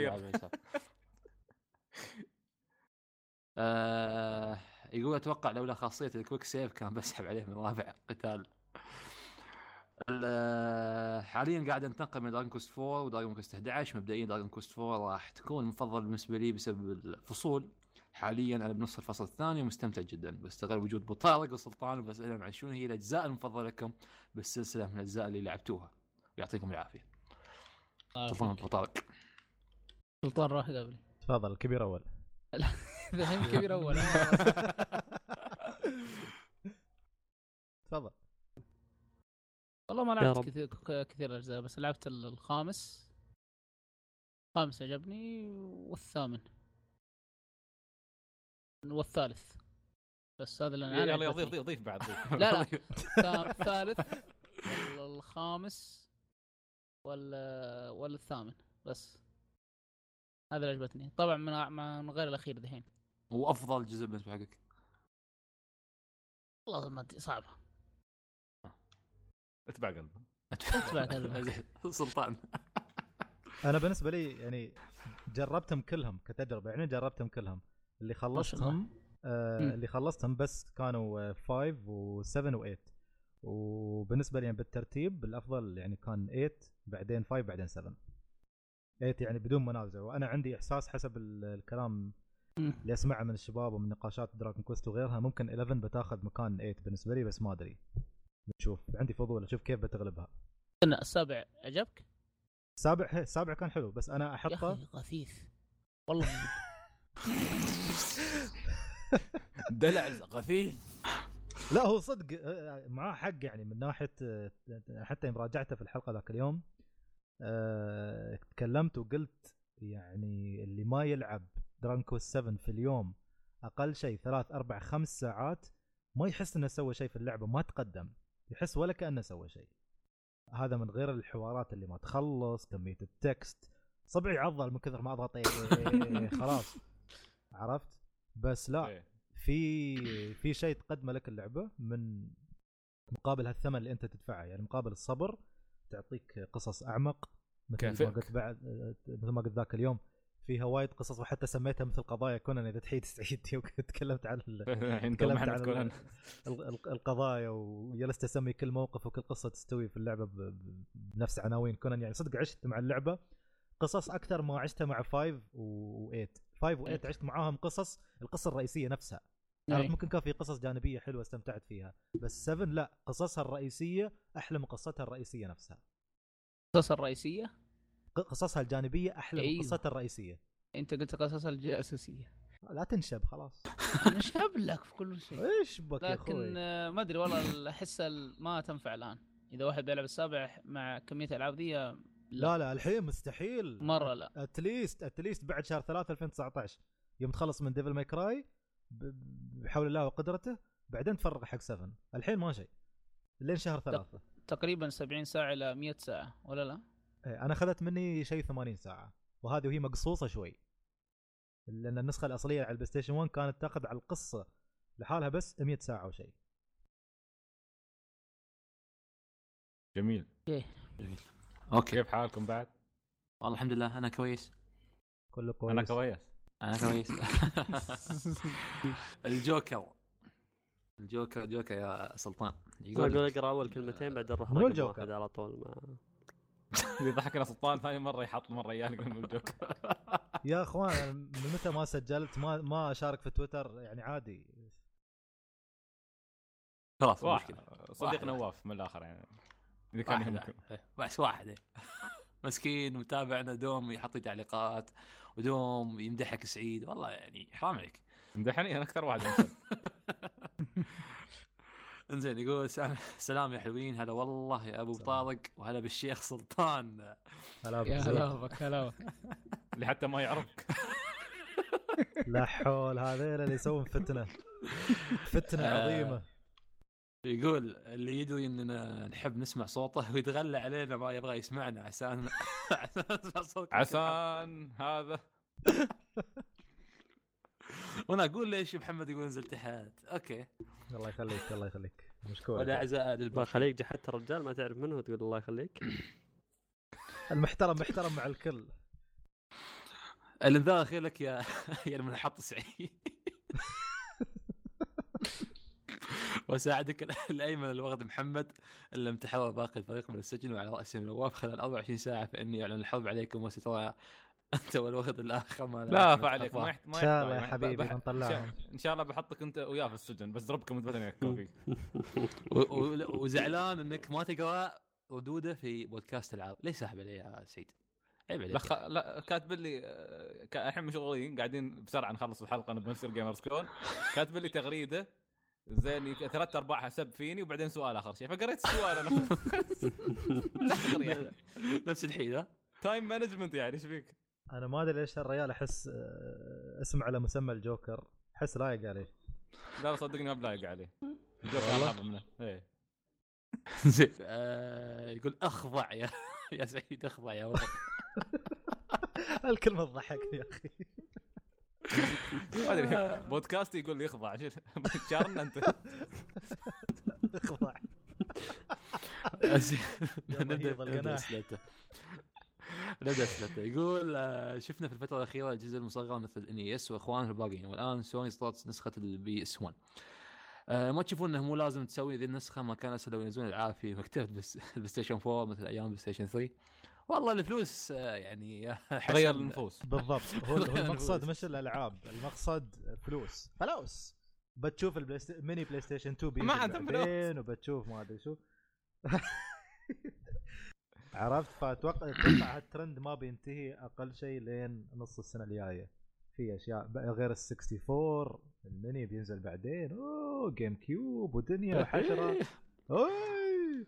آه، يقول أتوقع لولا خاصية ال quick save كان بسحب عليه من رابع قتال. ال- حاليا قاعد انتقل من دراجون كويست 4 ودراجون كويست 11 مبدئيا دراجون كويست 4 راح تكون المفضل بالنسبة لي بسبب الفصول. حاليا أنا بنص الفصل الثاني ومستمتع جدا. بستغل وجود ابو طارق وسلطان وبسألهم عن شنو هي الأجزاء المفضلة لكم بالسلسلة من الأجزاء اللي لعبتوها. يعطيكم العافية. سلطان ابو طارق سلطان راح قبلي. تفضل الكبير أول. الحين كبير أول. تفضل. والله ما لعبت. كثير كثير أجزاء بس لعبت ال- الخامس. الخامس عجبني والثامن. والثالث. بس هذا اللي أنا يلا أنا يلا ضيف بعد ضيف. لا لا. الثا- الثالث. الخامس وال ولا الثامن بس. هذا اللي عجبتني. طبعا من من غير الأخير دحين. وافضل جزء بالنسبة حقك. والله ما أدري صعبة. أتبع قلبه. أتبع كذا سلطان. أنا بالنسبة لي يعني جربتهم كلهم كتجربة يعني جربتهم كلهم. اللي. خلصتهم آه. اللي خلصتهم بس كانوا 5 و7 و8 وبالنسبة لي يعني بالترتيب الأفضل يعني كان 8 بعدين 5 بعدين 7 8 يعني بدون منازع وأنا عندي إحساس حسب ال- الكلام. اللي أسمعه من الشباب ومن نقاشات دراجون كويست وغيرها ممكن 11 بتاخذ مكان 8 بالنسبة لي بس ما أدري. بنشوف. عندي فضول أشوف كيف بتغلبها. السابع عجبك؟ السابع السابع كان حلو بس أنا يا أحطه. غثيث والله. دلع غثيث لا هو صدق آه، معاه حق يعني من ناحية آه، حتى يوم راجعته في الحلقة ذاك اليوم آه، تكلمت وقلت يعني اللي ما يلعب دراجون 7 في اليوم أقل شيء ثلاث أربع خمس ساعات ما يحس إنه سوى شيء في اللعبة ما تقدم يحس ولا كأنه سوى شيء. هذا من غير الحوارات اللي ما تخلص كمية ال text صبعي عضل من كثر ما أضغط إيه إيه إيه خلاص. عرفت؟ بس لا. في في شيء تقدمه لك اللعبة من مقابل هالثمن اللي انت تدفعه يعني مقابل الصبر تعطيك قصص أعمق مثل ما. قلت بعد مثل ما قلت ذاك اليوم فيها وايد قصص وحتى سميتها مثل قضايا كونان إذا تحيد تعيد تكلمت عن تكلمت عن القضايا وجلست أسمي كل موقف وكل قصة تستوي في اللعبة بنفس عناوين كونان. يعني صدق عشت مع اللعبة قصص أكثر ما عشتها مع 5 و8 5 و8 عشت معاهم قصص القصة الرئيسية نفسها. عرفت؟ أي. ممكن كان في قصص جانبية حلوة استمتعت فيها. بس 7 لا قصصها الرئيسية أحلى من قصتها الرئيسية نفسها. القصص الرئيسية؟ قصصها الجانبية أحلى من أيوه. قصتها الرئيسية. أنت قلت قصص الأساسية. لا تنشب خلاص. أنا شاب لك في كل شيء. إيش بك يا لكن أخوي؟ آه، ما أدري والله احس ما تنفع الآن. إذا واحد بيلعب السابع مع كمية الالعاب ذي لا لا الحين مستحيل. مرة لا. at least at least بعد شهر 3 2019 يوم تخلص من ديفل ماي كراي بحول الله وقدرته بعدين تفرغ حق 7 الحين ما شيء. لين شهر ثلاثة. تقريبا 70 ساعة إلى 100 ساعة ولا لا؟ إيه، أنا اخذت مني شيء 80 ساعة وهذه وهي مقصوصة شوي. لأن النسخة الأصلية على البلاي ستيشن 1 كانت تأخذ على القصة لحالها بس 100 ساعة وشيء جميل. أوكي. كيف حالكم بعد؟ والله الحمد لله. أنا كويس. كله كويس أنا كويس. أنا كويس. الجوكر. الجوكر جوكر يا سلطان. يقول أقرأ أول كلمتين بعدين نروح الجوكر؟ على طول ما اللي ضحكنا سلطان ثاني مرة يحط مرة ايانا يقول إنه الجوكر. يا أخوان من متى ما سجلت؟ ما ما أشارك في تويتر يعني عادي. خلاص مو واحد. مشكلة. صديق. نواف من الآخر يعني. إذا كان يهمكم بس واحد. مسكين متابعنا دوم يحط لي تعليقات ودوم يمدحك سعيد. والله يعني حرام عليك. امدحني أنا أكثر واحد. انزين يقول سلام, سلام يا حلوين. هلا والله يا أبو. طارق وهلا بالشيخ سلطان. هلا يا. هلا بك هلا بك اللي حتى ما يعرفك. لا حول هذيل اللي يسوون فتنة. فتنة آه. عظيمة. يقول اللي يدري إننا نحب نسمع صوته ويتغلى علينا ما يبغى يسمعنا نسمع صوته عسان هذا. وأنا أقول ليش محمد يقول انزل تحت. أوكي. الله يخليك الله يخليك. مشكور. ولا اعزاء آه، للباقي خليك جحدت الرجال ما تعرف منه وتقول الله يخليك. المحترم محترم مع الكل. الإنذار الاخير لك يا يا المنحط سعيد وساعدك الأيمن الوغد محمد ان لم تحرر باقي الفريق من السجن وعلى راسهم نواف خلال 24 ساعة فإني أعلن الحرب عليكم وسترى أنت والوغد الآخر ما لا فعليك. ما يحت- ما إن شاء الله يحتاج. يا حبيبي بح- بنطلعهم إن شاء الله بحطك أنت وياه في السجن بس ضربكم و- و- وزعلان إنك ما تقرأ ردوده في بودكاست العاب. ليش ساحب عليه يا سعيد؟ عيب عليك. لا خ... لا كاتب لي آه، الحين مشغولين قاعدين بسرعة نخلص الحلقة نبغى نصير جيمرز كون كاتب لي تغريدة زين ثلاث أرباعها سب فيني وبعدين سؤال آخر شيء. فقريت السؤال أنا. يعني. نفس الحين ها؟ time management يعني إيش فيك؟ أنا ما أدري ليش الرجال أحس آه، اسم على مسمى الجوكر. أحس لايق عليه. لا لا صدقني ما بلايق عليه. الجوكر منه. إيه. زين. آه، يقول أخضع يا يا سعيد أخضع يا ولد. الكلمة تضحكني يا أخي. ما أدري. بودكاست يقول لي اخضع شو- شارنا أنت. اخضع. نبدا نبدأ. أسئلته. نبدأ أسئلته. يقول آه، شفنا في الفترة الأخيرة الجزء المصغر مثل ان اي اس واخوانه الباقيين. والآن سوني صارت نسخة البي اس 1 آه، ما تشوفون إنه مو لازم تسوي ذي النسخة؟ ما كان أسهل لو ينزلون العاب في مكتبه بس البلاي ستيشن 4 مثل أيام بلاي ستيشن 3 والله الفلوس آه، يعني حسن- غير النفوس. بالضبط. هو المقصد. مش الألعاب المقصد فلوس. فلوس. بتشوف البلاي ست... ميني بلاي ستيشن 2 ما بينزل عندهم بعدين وبتشوف ما أدري شو. عرفت؟ فاتوقع أتوقع هالترند ما بينتهي أقل شيء لين نص السنة الجاية. في أشياء بقى غير ال 64 الميني بينزل بعدين. أوه جيم كيوب ودنيا وحشره أوي.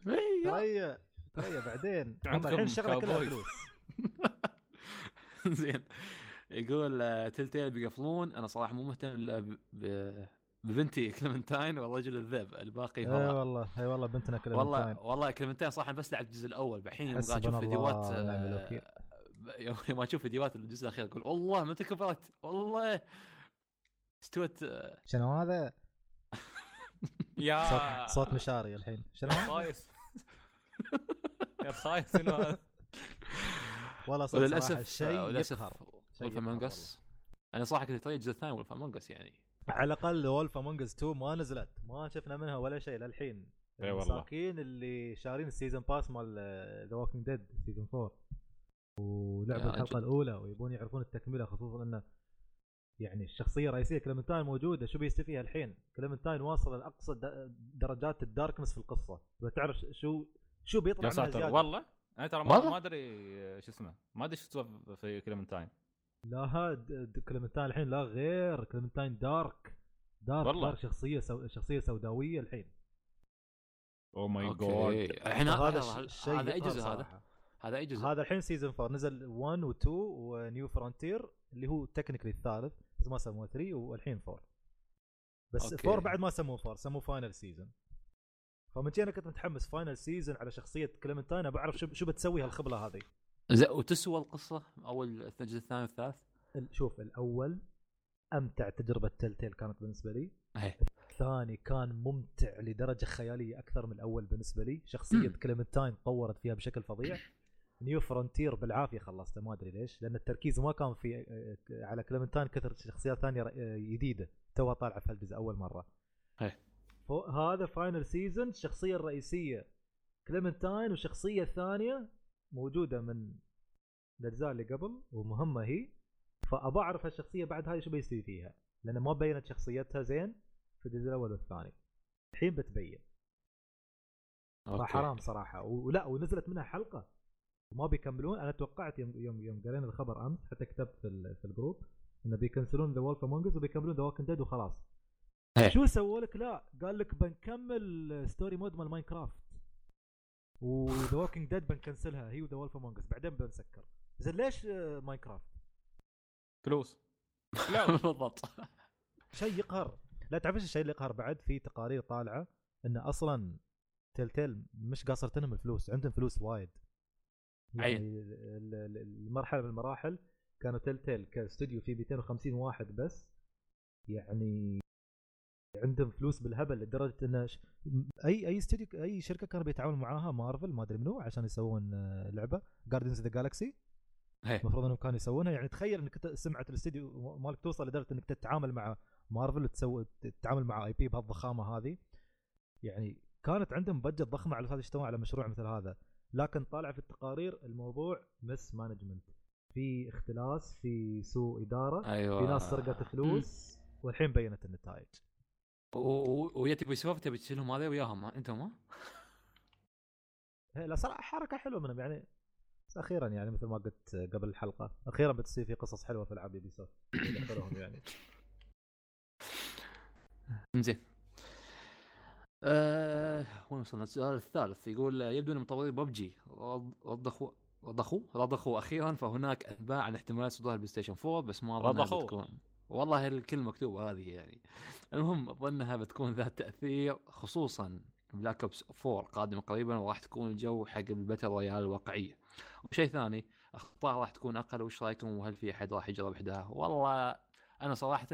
إيه، تريا بعدين. هم الحين الشغلة كلها. فلوس. زين. يقول آه، تلتيل بيقفلون. أنا صراحة مو مهتم ب- ببنتي كلمنتاين والرجل الذئب. الباقي أي هو والله أي والله بنتنا كلها والله والله كلمنتين صراحة بس لعبت الجزء الأول. الحين أشوف فيديوهات آه، الوكيل. يوم يوم أشوف فيديوهات الجزء الأخير أقول والله متى كبرت والله. استوت آه، شنو هذا؟ يا صوت صوت مشاري الحين. شنو يا شنو هذا والله صدق وللأسف شيء ولف امونج اس أنا صراحة كنت اتريد الجزء الثاني وولف امونج اس يعني. على الأقل وولف امونج 2 ما نزلت. ما شفنا منها ولا شيء للحين. إي والله. المساكين اللي شارين ال season pass مال ذا ووكينج ديد season 4 ولعبوا الحلقة. الأولى ويبون يعرفون التكملة خصوصا انه يعني الشخصية الرئيسية كلمنتاين موجودة. شو بيستفي فيها الحين؟ كلمنتاين واصل لأقصى درجات ال darkness في القصة. بتعرف شو شو بيطلع يا منها ساتر زيادة؟ والله؟ أنا ترى ما أدري شو اسمه ما أدري شو سوى في كلمنتاين لا هاد كلمنتاين الحين لا غير كلمنتاين dark dark والله. dark شخصية سو... شخصية سوداوية الحين. oh my god الحين هذا هذا ش- شيء هذا أي جزء هذا؟ هذا أي جزء؟ هذا الحين season 4 نزل 1 و2 ونيو فرونتير اللي هو technically الثالث بس ما سموه 3 والحين 4 بس أوكي. 4 بعد ما سموه 4 سموه final season فمن أنا كنت متحمس final season على شخصية كلمنتاين أنا بعرف شو شو بتسوي هالخبله هذه. زين وتسوى القصة أول الجزء الثاني والثالث؟ ال- شوف الأول أمتع تجربة تلتيل كانت بالنسبة لي. إيه. الثاني كان ممتع لدرجة خيالية أكثر من الأول بالنسبة لي. شخصية. كليمنتاين تطورت فيها بشكل فظيع. نيو فرونتير بالعافية خلصته ما أدري ليش لأن التركيز ما كان في على كليمنتاين كثر شخصيات ثانية آه، جديدة. توها طالعة في هالجزء أول مرة. إيه. هذا final season الشخصية الرئيسية. كليمنتاين والشخصيه الثانية موجودة من الأجزاء اللي قبل ومهمة هي. فأبى أعرف هالشخصية بعد هاي شو بيصير فيها لأن ما بينت شخصيتها زين في الجزء الأول والثاني. الحين بتبين. فحرام صراحة. ولا ونزلت منها حلقة. وما بيكملون. أنا توقعت يوم يوم يوم قرينا الخبر أمس حتى كتبت في, في الجروب إنه بيكنسلون The Wolf Among Us وبيكملون The Walking Dead وخلاص. إيه. شو سووا لك؟ لا قال لك بنكمل Story Mode مال ماينكرافت و The Walking Dead بنكنسلها. هي و The Wolf Among Us بعدين بنسكر. زين ليش ماينكرافت فلوس. لا. بالضبط. شيء يقهر. لا تعرف إيش الشيء اللي يقهر بعد؟ في تقارير طالعة إن أصلا Telltale مش قاصرتهم الفلوس. عندهم فلوس وايد. يعني ال- ال- المرحلة من المراحل كانوا Telltale كاستوديو فيه 250 واحد بس. يعني عندهم فلوس بالهبل لدرجة انه ش- أي أي استوديو أي شركة كانوا بيتعاونوا معاها مارفل ما أدري منو عشان يسوون آه، لعبة. Guardians of the Galaxy. المفروض إنهم كانوا يسوونها. يعني تخيل إنك سمعه الاستديو مالك توصل لدرجة إنك تتعامل مع مارفل وتسوي تتعامل مع IP بهالضخامه هذه. يعني كانت عندهم budget ضخمه على أساس يشتغلون على مشروع مثل هذا. لكن طالع في التقارير الموضوع mismanagement في اختلاس في سوء إدارة أيوه. في ناس سرقت فلوس والحين بينت النتائج. ويا تبي سوف تبي تشيلهم هذا وياهم؟ أنتم ها؟ هي لا صراحة حركة حلوة منهم يعني بس أخيرا يعني مثل ما قلت قبل الحلقة أخيرا بتصير في قصص حلوة في العاب يوبي سوفت يعني زين أه وين وصلنا السؤال الثالث يقول يبدو ان مطوري ببجي رضخوا رضخوا رضخوا أخيرا فهناك أنباء عن احتمال صدور البلاي ستيشن 4 بس ما رضخوا. والله الكلمة مكتوبة هذه يعني. المهم أظنها بتكون ذات تأثير خصوصا Black Ops 4 قادمة قريبا وراح تكون الجو حق ال battle royale الواقعية. وشيء ثاني أخطاء راح تكون أقل وش رأيكم؟ وهل في أحد راح يجرب إحداها؟ والله أنا صراحة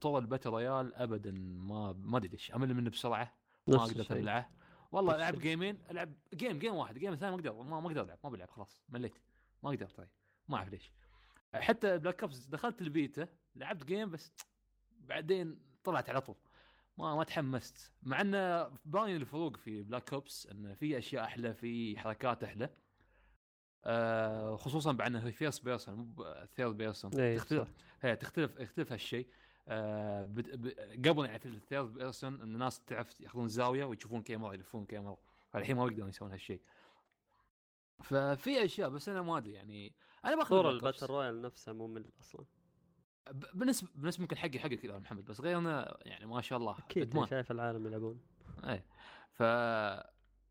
طور ال battle royale ابدا ما ما أدري ليش. أمل منه بسرعة ما أقدر. ابلعه والله ألعب. جيمين ألعب game game واحد game الثاني ما أقدر ما, ما أقدر ألعب ما بلعب خلاص مليت. ما أقدر طيب. ما أعرف ليش. حتى Black Ops دخلت البيتا لعبت game بس بعدين طلعت على طول. ما ما تحمست. مع إنه باين الفروق في Black Ops إنه في أشياء أحلى في حركات أحلى. آه خصوصا بعد إنه first person مو third person إيه، تختلف صح. هي تختلف يختلف هالشيء. آه. ب... قبل يعني في ال third person إن الناس تعرف يأخذون زاوية ويشوفون كاميرا يلفون كاميرا الحين ما يقدرون يسوون هالشيء. ففي أشياء بس أنا ما أدري يعني أنا باخذ Ops. الباتل رويال نفسه ممل أصلا. بالنسبة بالنسبة ممكن حقي حقك يا محمد بس غيرنا يعني ما شاء الله أكيد شايف العالم يلعبون. إيه. ف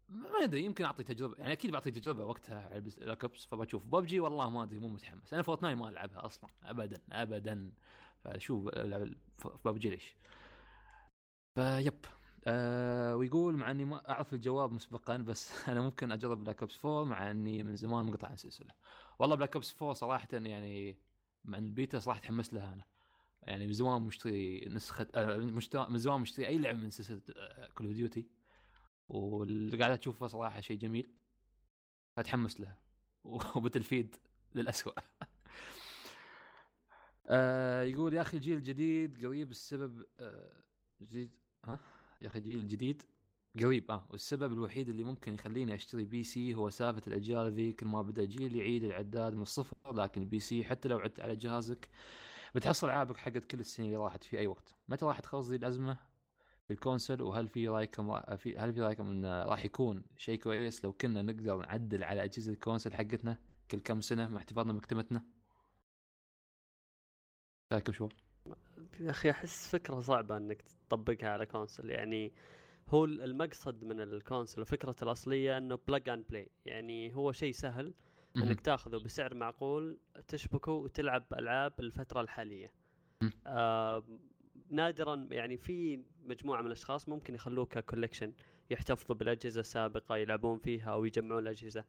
ما أدري يمكن أعطي تجربة يعني أكيد بعطي تجربة وقتها على Black Ops فبشوف ببجي والله ما أدري مو متحمس. أنا فورتنايت ما ألعبها أصلا ابدا ابدا. فشوف العب ببجي ليش. فيب آه ويقول مع إني ما أعرف الجواب مسبقا بس أنا ممكن أجرب Black Ops 4 مع إني من زمان منقطع عن السلسله والله Black Ops 4 صراحة يعني مع البيتا صراحة تحمست لها أنا. يعني من زمان مشتري نسخة آه من زمان مشتري أي لعبة من سلسلة Call of Duty واللي قاعد أشوفه صراحة شيء جميل. أتحمس لها. و Battlefield للأسوأ. آه يقول يا أخي الجيل الجديد قريب السبب آه جديد ها؟ يا أخي الجيل الجديد. قريب. آه والسبب الوحيد اللي ممكن يخليني أشتري PC هو سالفة الأجيال ذي كل ما بدأ جيل يعيد العداد من الصفر لكن ال PC حتى لو عدت على جهازك بتحصل ألعابك حقت كل السنين اللي راحت في أي وقت. متى راح تخلص ذي الأزمة؟ في ال console وهل في رأيكم في هل في رأيكم انه راح يكون شيء كويس لو كنا نقدر نعدل على أجهزة ال console حقتنا كل كم سنة مع احتفاظنا بمكتبتنا؟ رايكم شو؟ يا أخي أحس فكرة صعبة إنك تطبقها على console يعني هو المقصد من ال console وفكرة الأصلية أنه plug and play يعني هو شيء سهل أنك تاخذه بسعر معقول تشبكه وتلعب ألعاب الفترة الحالية. آه نادرا يعني في مجموعة من الأشخاص ممكن يخلوه ككولكشن يحتفظوا بالأجهزة السابقة يلعبون فيها أو يجمعون الأجهزة.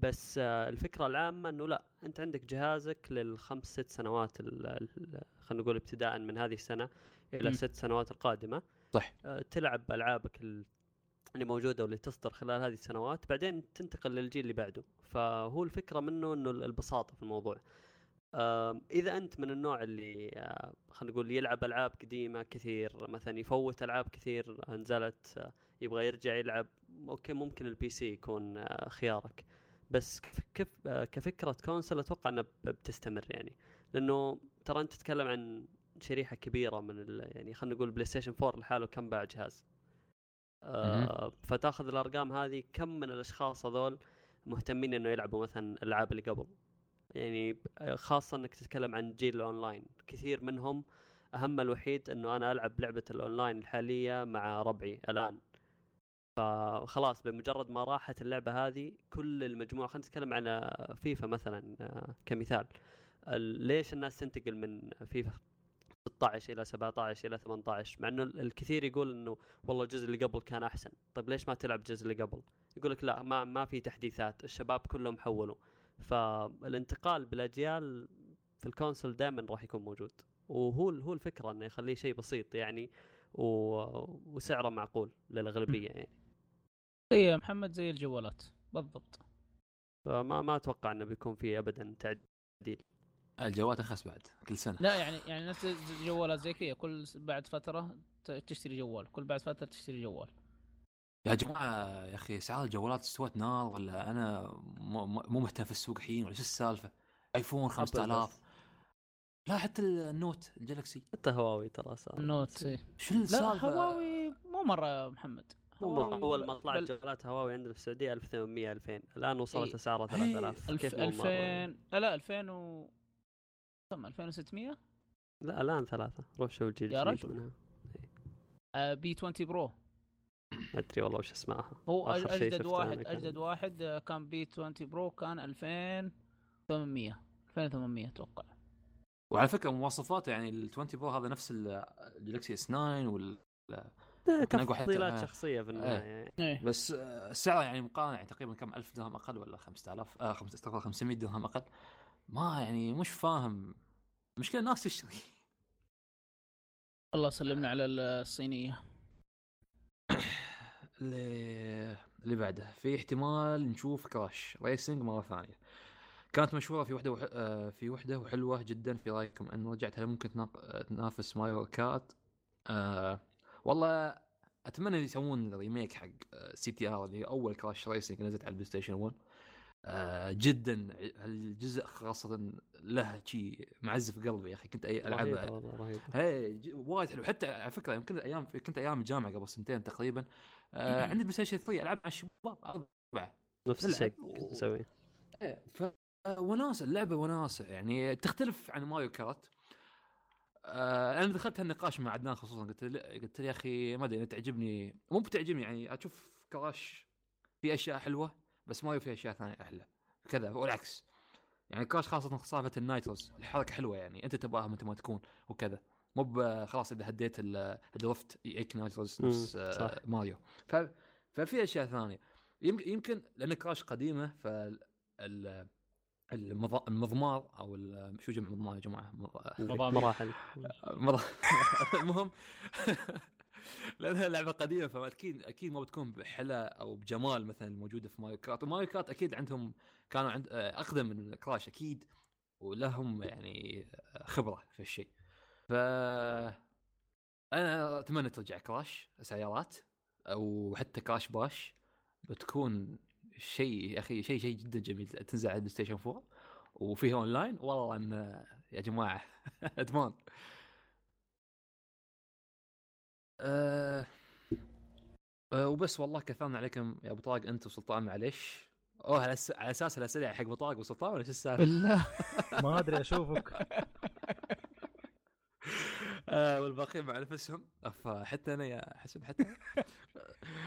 بس آه الفكرة العامة أنه لا أنت عندك جهازك للخمس ست سنوات خلينا نقول ابتداء من هذه السنة إلى. ست سنوات القادمة. صح آه، تلعب العابك ال- اللي موجودة واللي تصدر خلال هذه السنوات بعدين تنتقل للجيل اللي بعده. فهو الفكرة منه إنه ال- البساطة في الموضوع. إذا أنت من النوع اللي آه، خلينا نقول يلعب ألعاب قديمة كثير مثلا يفوت ألعاب كثير نزلت آه، يبغى يرجع يلعب okay ممكن ال PC يكون خيارك. بس كف كف كفكرة console أتوقع إنها بتستمر يعني. لأنه ترى أنت تتكلم عن شريحة كبيرة من ال... يعني خلينا نقول بلاي ستيشن 4 لحاله كم باع جهاز. آه فتاخذ الأرقام هذه كم من الأشخاص هذول مهتمين إنه يلعبوا مثلا الألعاب اللي قبل؟ يعني خاصة إنك تتكلم عن جيل الأونلاين كثير منهم أهم الوحيد إنه أنا ألعب لعبة الأونلاين الحالية مع ربعي الآن. فخلاص بمجرد ما راحت اللعبة هذه كل المجموعة خلينا نتكلم على فيفا مثلا آه، كمثال. ال- ليش الناس تنتقل من فيفا؟ 16 إلى 17 إلى 18 مع إنه ال- الكثير يقول إنه والله الجزء اللي قبل كان أحسن. طيب ليش ما تلعب الجزء اللي قبل؟ يقول لك لا ما ما في تحديثات الشباب كلهم حولوا. فالانتقال بالأجيال في الكونسول دائما راح يكون موجود. وهو هو الفكرة إنه يخليه شيء بسيط يعني و... وسعره معقول للأغلبية يعني. زي محمد زي الجوالات. بالضبط. فما ما أتوقع إنه بيكون في ابدا تعديل. الجوالات أرخص بعد كل سنة لا يعني يعني نفس الجوالات زي كذا كل بعد فترة ت- تشتري جوال كل بعد فترة تشتري جوال يا جماعة يا أخي اسعار الجوالات استوت نار ولا أنا مو مهتم في السوق الحين ولا شو السالفة؟ ايفون 5000 لا حتى ال Note ال Galaxy حتى هواوي ترى اسعار ال Note. شو السالفه؟ هواوي مو مرة يا محمد أول ما طلعت بل- جوالات هواوي عندنا في السعودية 1800 2000 الآن وصلت. اسعارها إيه. 3000 ألف كيف مو مرة؟ 2000 لا لا 2000 و كم 2600 لا الآن ثلاثة. روح شوف الجيل يا رجل. منها آه، بي 20 برو. ما أدري والله وش اسمائها هو أجدد واحد أجدد واحد آه، كان P20 Pro كان 2800 2800 أتوقع. وعلى فكرة مواصفاته يعني ال 20 Pro هذا نفس ال- ال Galaxy S9 وال تفضيلات. شخصية في النهاية. يعني. إيه. بس آه، سعره يعني مقارنة يعني تقريبا كم؟ 1000 درهم أقل ولا 5000 آه خمس- أستغفر الله، 500 درهم أقل. ما يعني مش فاهم. المشكلة الناس تشتري الله سلمنا على الصينية. اللي اللي بعده. في احتمال نشوف Crash Racing مرة ثانية. كانت مشهورة في وحدة وح... آه، في وحدة وحلوة جدا. في رأيكم أن رجعت هل ممكن تناق... آه، تنافس Mario Kart؟ آه... والله أتمنى يسوون remake حق CTR اللي أول Crash Racing نزلت على ال PlayStation 1 آه جدا الجزء خاصة له شيء معزة ف قلبي يا أخي كنت العبها ج- وايد حلو. حتى على فكرة يمكن أيام كنت أيام الجامعة قبل سنتين تقريبا آه عندي PlayStation 3 ألعب مع الشباب أربعة. نفس. الشيء كنت اسويه ف وناسة اللعبة وناسة يعني تختلف عن Mario Kart. آه أنا دخلت هالنقاش مع عدنان خصوصا قلت له قلت له يا أخي ما أدري تعجبني مو بتعجبني يعني أشوف Crash في أشياء حلوة. بس ما في أشياء ثانية أحلى. كذا والعكس. يعني Crash خاصة سالفة ال nitros الحركة حلوة يعني. أنت تبغاها متى ما تكون وكذا. مو خلاص إذا هديت ال- ال drift يجيك nitros نفس آه،. ماريو. ف ففي أشياء ثانية. يمكن يمكن لأن Crash قديمة فال ال- المض- المضمار أو ال- شو جمع مضمار يا جماعة؟ مراحل. المهم. لانها لعبة قديمة فاكيد أكيد ما بتكون بحلا أو بجمال مثلا الموجوده في Mario Kart. و Mario Kart أكيد عندهم كانوا عند آه، أقدم من Crash أكيد ولهم يعني خبرة في الشيء. ف أنا أتمنى ترجع Crash سيارات أو حتى Crash Bash. بتكون شيء يا أخي شيء شيء جدا جميل. تنزل على ال PlayStation 4 وفيها اون لاين والله إن يا جماعة أدمان. أه أه وبس والله كثرنا عليكم يا أبو طارق. أنت وسلطان معليش. أوه على, أساس الأسئلة حق أبو طارق وسلطان ولا شو السالفة؟ بالله. ما أدري أشوفك. آه والباقيين مع نفسهم أف حتى أنا يا حسن حتى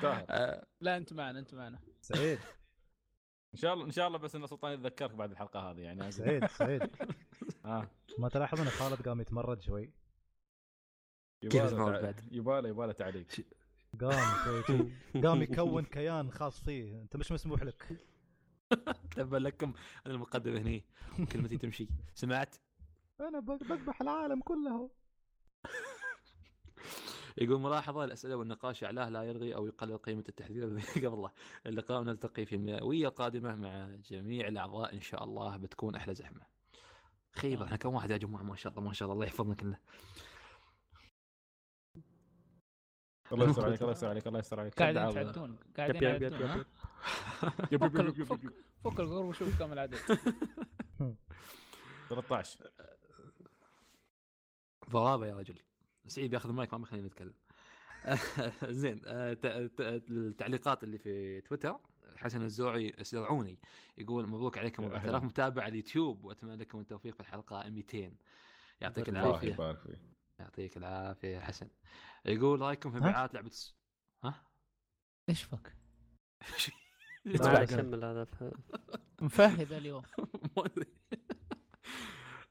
آه لا أنت معنا أنت معنا. سعيد. إن شاء الله إن شاء الله بس إن سلطان يتذكرك بعد الحلقة هذه يعني. سعيد سعيد. آه. ما تلاحظ إن خالد قام يتمرد شوي؟ كيف بعد؟ يباله يباله تعليق. قام. قام يكون كيان خاص فيه. أنت مش مسموح لك. تبا لكم أنا المقدم هني كلمتي تمشي. سمعت؟ أنا بذبح العالم كله. يقول ملاحظة الأسئلة والنقاش أعلاه لا يلغي أو يقلل قيمة التحذير قبله اللقاء نلتقي في المئوية القادمة مع جميع الأعضاء إن شاء الله بتكون أحلى زحمة. خيبة إحنا كم واحد يا جماعة؟ ما شاء الله ما شاء الله الله يحفظنا كلنا. الله يستر عليك الله يستر عليك الله يستر عليك. قاعدين شد عضله. تعدون قاعدين يب- فك فك الغرب وشوف كم العدد. 13 ضرابة يا رجل. سعيد بياخذ المايك ما بيخليني نتكلم. زين آه، ت- ت- التعليقات اللي في تويتر. حسن الزوعي الزرعوني يقول مبروك عليكم يا 4000 أهلا. متابع على اليوتيوب وأتمنى لكم التوفيق في الحلقة 200 يعطيك الله الله العافيه يبارك فيك. يعطيك العافية يا حسن يقول رايكم في؟ مبيعات لعبة س... ها؟ إيش فك؟ يكمل هذا مفهد اليوم.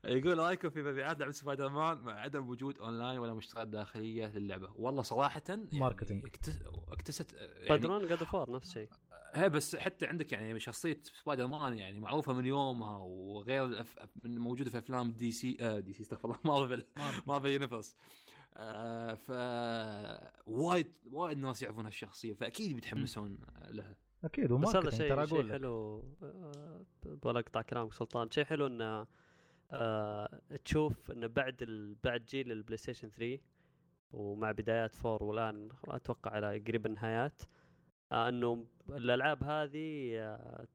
يقول رايكم في مبيعات لعبة سبايدر مان مع عدم وجود أونلاين ولا مشتريات داخلية للعبة والله صراحة يعني marketing. اكتس... اكتست يعني Spider-Man God of War نفس الشيء هي بس حتى عندك يعني شخصية سبايدر مان يعني معروفة من يومها وغير الأف... من موجودة في أفلام DC آه DC استغفر الله Marvel Marvel. Universe. آه ف وايد وايد ناس يعرفون هالشخصية فأكيد بيتحمسون لها. أكيد بس هذا شيء حلو آه، ولا اقطع كلامك سلطان. شيء حلو انه آه تشوف انه بعد ال... بعد جيل ال PlayStation 3 ومع بدايات 4 والآن أتوقع على قريب النهايات آه إنه الألعاب هذه آه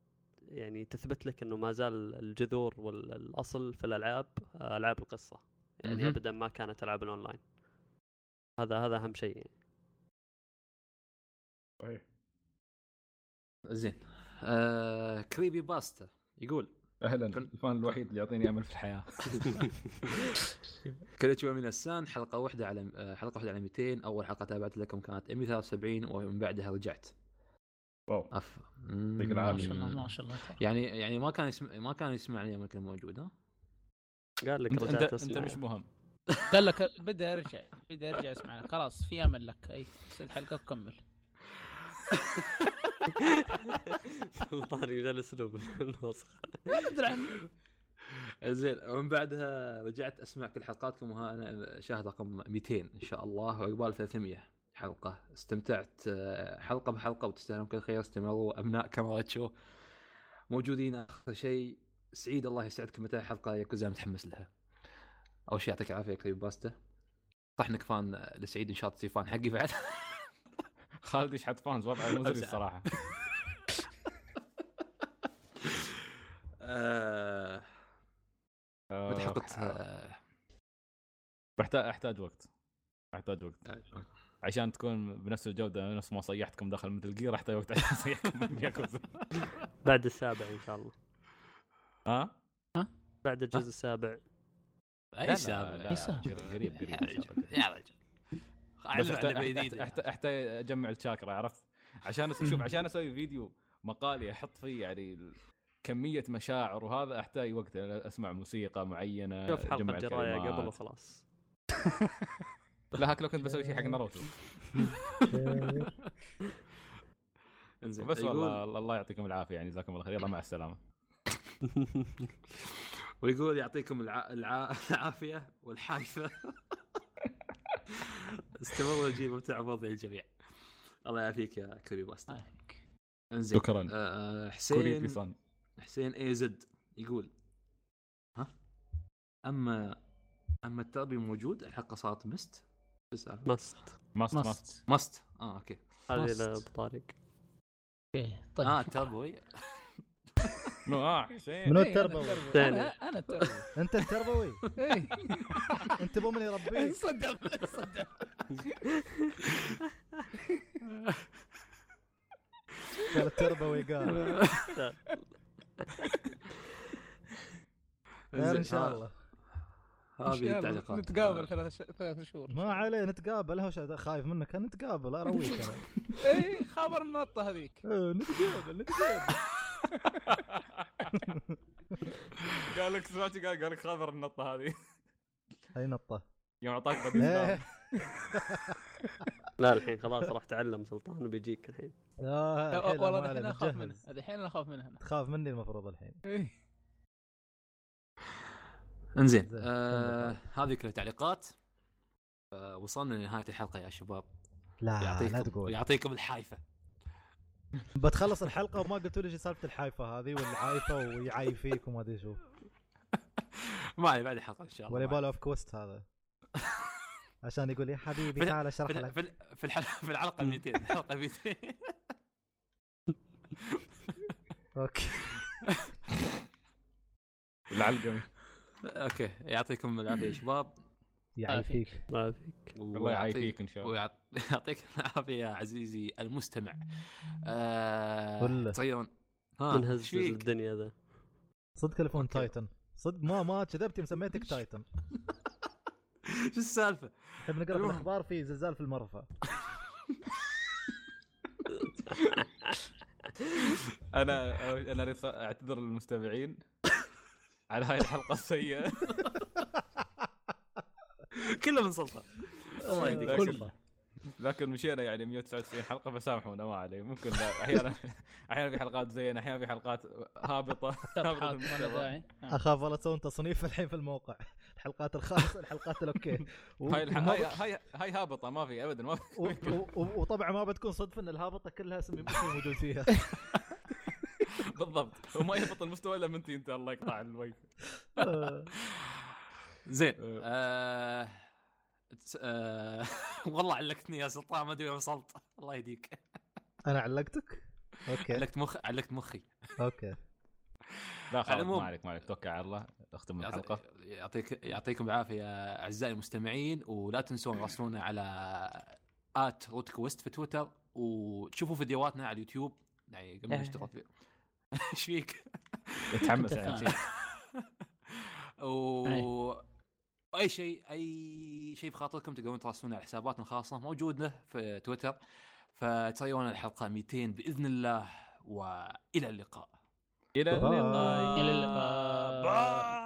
يعني تثبت لك إنه ما زال الجذور والأصل في الألعاب آه ألعاب القصة. يعني. ابدا ما كانت ألعاب الأونلاين. هذا هذا أهم شيء يعني. صحيح. زين. آه Creepypasta يقول. أهلا كن- ال fan الوحيد اللي يعطيني أمل في الحياة. كلتشو من السان حلقة واحدة على آه، حلقة واحدة على 200 أول حلقة تابعت لكم كانت 173 ومن بعدها رجعت. واو. أف... يعطيك ما العافية. شاء الله ما شاء الله يعني يعني ما كان يسمع ما كان يسمعني لما كان موجود ها قال لك انت رجعت انت, أنت اسمع. مش مهم. قال لك بدأ يرجع بدأ يرجع يسمعنا. خلاص في أمل لك. أي الحلقة وكمل. سلطان ذا الاسلوب الوسخ زين ومن بعدها رجعت أسمع كل حلقاتكم وها أنا شاهد رقم 200 إن شاء الله وعقبال 300 حلقة. استمتعت آه، حلقة بحلقة وتستاهلون كل خير. استمروا. أبناء كاميراتشو موجودين. آخر شيء سعيد الله يسعدكم متى حلقه ياكوزا متحمس لها. أول شيء يعطيك العافية كريبي باستا. صح انك fan لسعيد إن شاء الله تصير fan حقي بعد. خالد يشحت fans. وضعه مزري الصراحة. آه، متى آه، حلقه بحتاج أحتاج وقت. أحتاج وقت. عشان تكون بنفس الجودة نفس ما صيحتكم داخل مثل جير احتاج وقت عشان اصيحكم من ياكوزا. بعد السابع إن شاء الله. ها؟ بعد الجزء السابع. هذا؟ لا، إيش هذا؟ قريب قريب يا رجل بس أحتاج أجمع الشاكرا عرفت؟ عشان شوف عشان أسوي فيديو مقالي أحط فيه يعني كمية مشاعر وهذا أحتاج وقت أنا أسمع موسيقى معينة شوف جرايه الكلمات. قبل وخلاص. لا هاك لو كنت بسوي شيء حق ناروتو. إنزين بس والله الله يعطيكم العافية يعني جزاكم الله خير. يلا مع السلامة. ويقول يعطيكم الع... الع... العافية والحايفه استمروا الجيل ممتع ومضي الجميع الله يعافيك يا كوري باستر إنزين شكراً. آه حسين حسين اي زد يقول ها؟ اما أما التربي موجود الحلقة صارت مست. ماست ماست مست مست آه أوكي. هذه مست. لابو طارق. أوكي طيب. آه التربوي نو آه حسين. منو إيه، أنا التربوي؟ أنا أنا التربوي أنت التربوي؟ إيه. أنت مو من يربيك. صدق صدق. قال التربوي قال. إن شاء الله. هذه التعليقات نتقابل ثلاث ثلاث شهور. ما عليه نتقابل خايف منك نتقابل أرويك أنا. اي خبر النطة هذيك. إيه، نتقابل نتقابل. قال لك سمعت قال لك خبر النطة هذه. هاي نطة. يوم أعطاك إيه. لا الحين خلاص راح تعلم سلطان بيجيك الحين. لا الحين والله الحين أخاف. منه. الحين أنا أخاف منه تخاف مني المفروض الحين. انزين. زين. آه هذه كلها تعليقات. آه وصلنا لنهاية الحلقة يا شباب. لا يعطيكم لا تقول. يعطيكم الحايفة. بتخلص الحلقة وما قلتوا لي شو سالفة الحايفة هذه والعايفة ويعايفيك وما أدري شو. ما علي بعد الحلقة إن شاء الله. ولا له اوف كوست هذا؟ عشان يقول يا حبيبي تعال أشرح في لك. في في الحلقة في الحلقة 200 الحلقة 200 أوكي. العلقمه أوكي يعطيكم العافية يا شباب. يعافيك. ما فيك. الله يعافيك إن شاء الله. ويعط- يعطيك العافية يا عزيزي المستمع. آه كله. تصيرون ها من إيش هز فيك؟ الدنيا ذا صدق تليفون تايتن. صدق ما ما كذبت يوم سميتك تايتن. شو السالفة؟ نحب نقرأ في المهم. الاخبار في زلزال في المرفأ. أنا أنا أعتذر للمستمعين. على هاي الحلقة السيئة. كله من سلطان الله يهديك. لكن لكن مشينا يعني 199 حلقة فسامحونا ما علي. ممكن لا- أحيانا أحيانا في حلقات زينة أحيانا في حلقات هابطة. هابطة آه. أخاف والله تسوون تصنيف الحين في الموقع. الحلقات الخاصه الحلقات ال okay هاي هاي هاي هاي هابطة ما في ابدا ما في. وطبعا ما بتكون صدفة إن الهابطة كلها مسلم موجود فيها. بالضبط. وما يهبط المستوى إلا من أنت الله يقطع الوي زين. آه... تس- آه... والله علقتني يا سلطان ما أدري وين وصلت. الله يهديك. أنا علقتك؟ okay. علقت مخ علقت مخي. okay. لا خلاص ما عليك ما عليك. توكل على الله أختم الحلقة. يعطيك يعطيكم العافية أعزائي المستمعين ولا تنسون راسلونا على at روت كويست في تويتر وتشوفوا فيديوهاتنا على اليوتيوب. يعني قبل ما نشتغل فيه إيش فيك؟ متحمس يعني. و أي. شيء أي شيء بخاطركم تقدرون تراسلونا على حساباتنا الخاصة. موجوده في تويتر. فتسوون الحلقة 200 بإذن الله وإلى اللقاء. إلى. اللقاء. إلى اللقاء.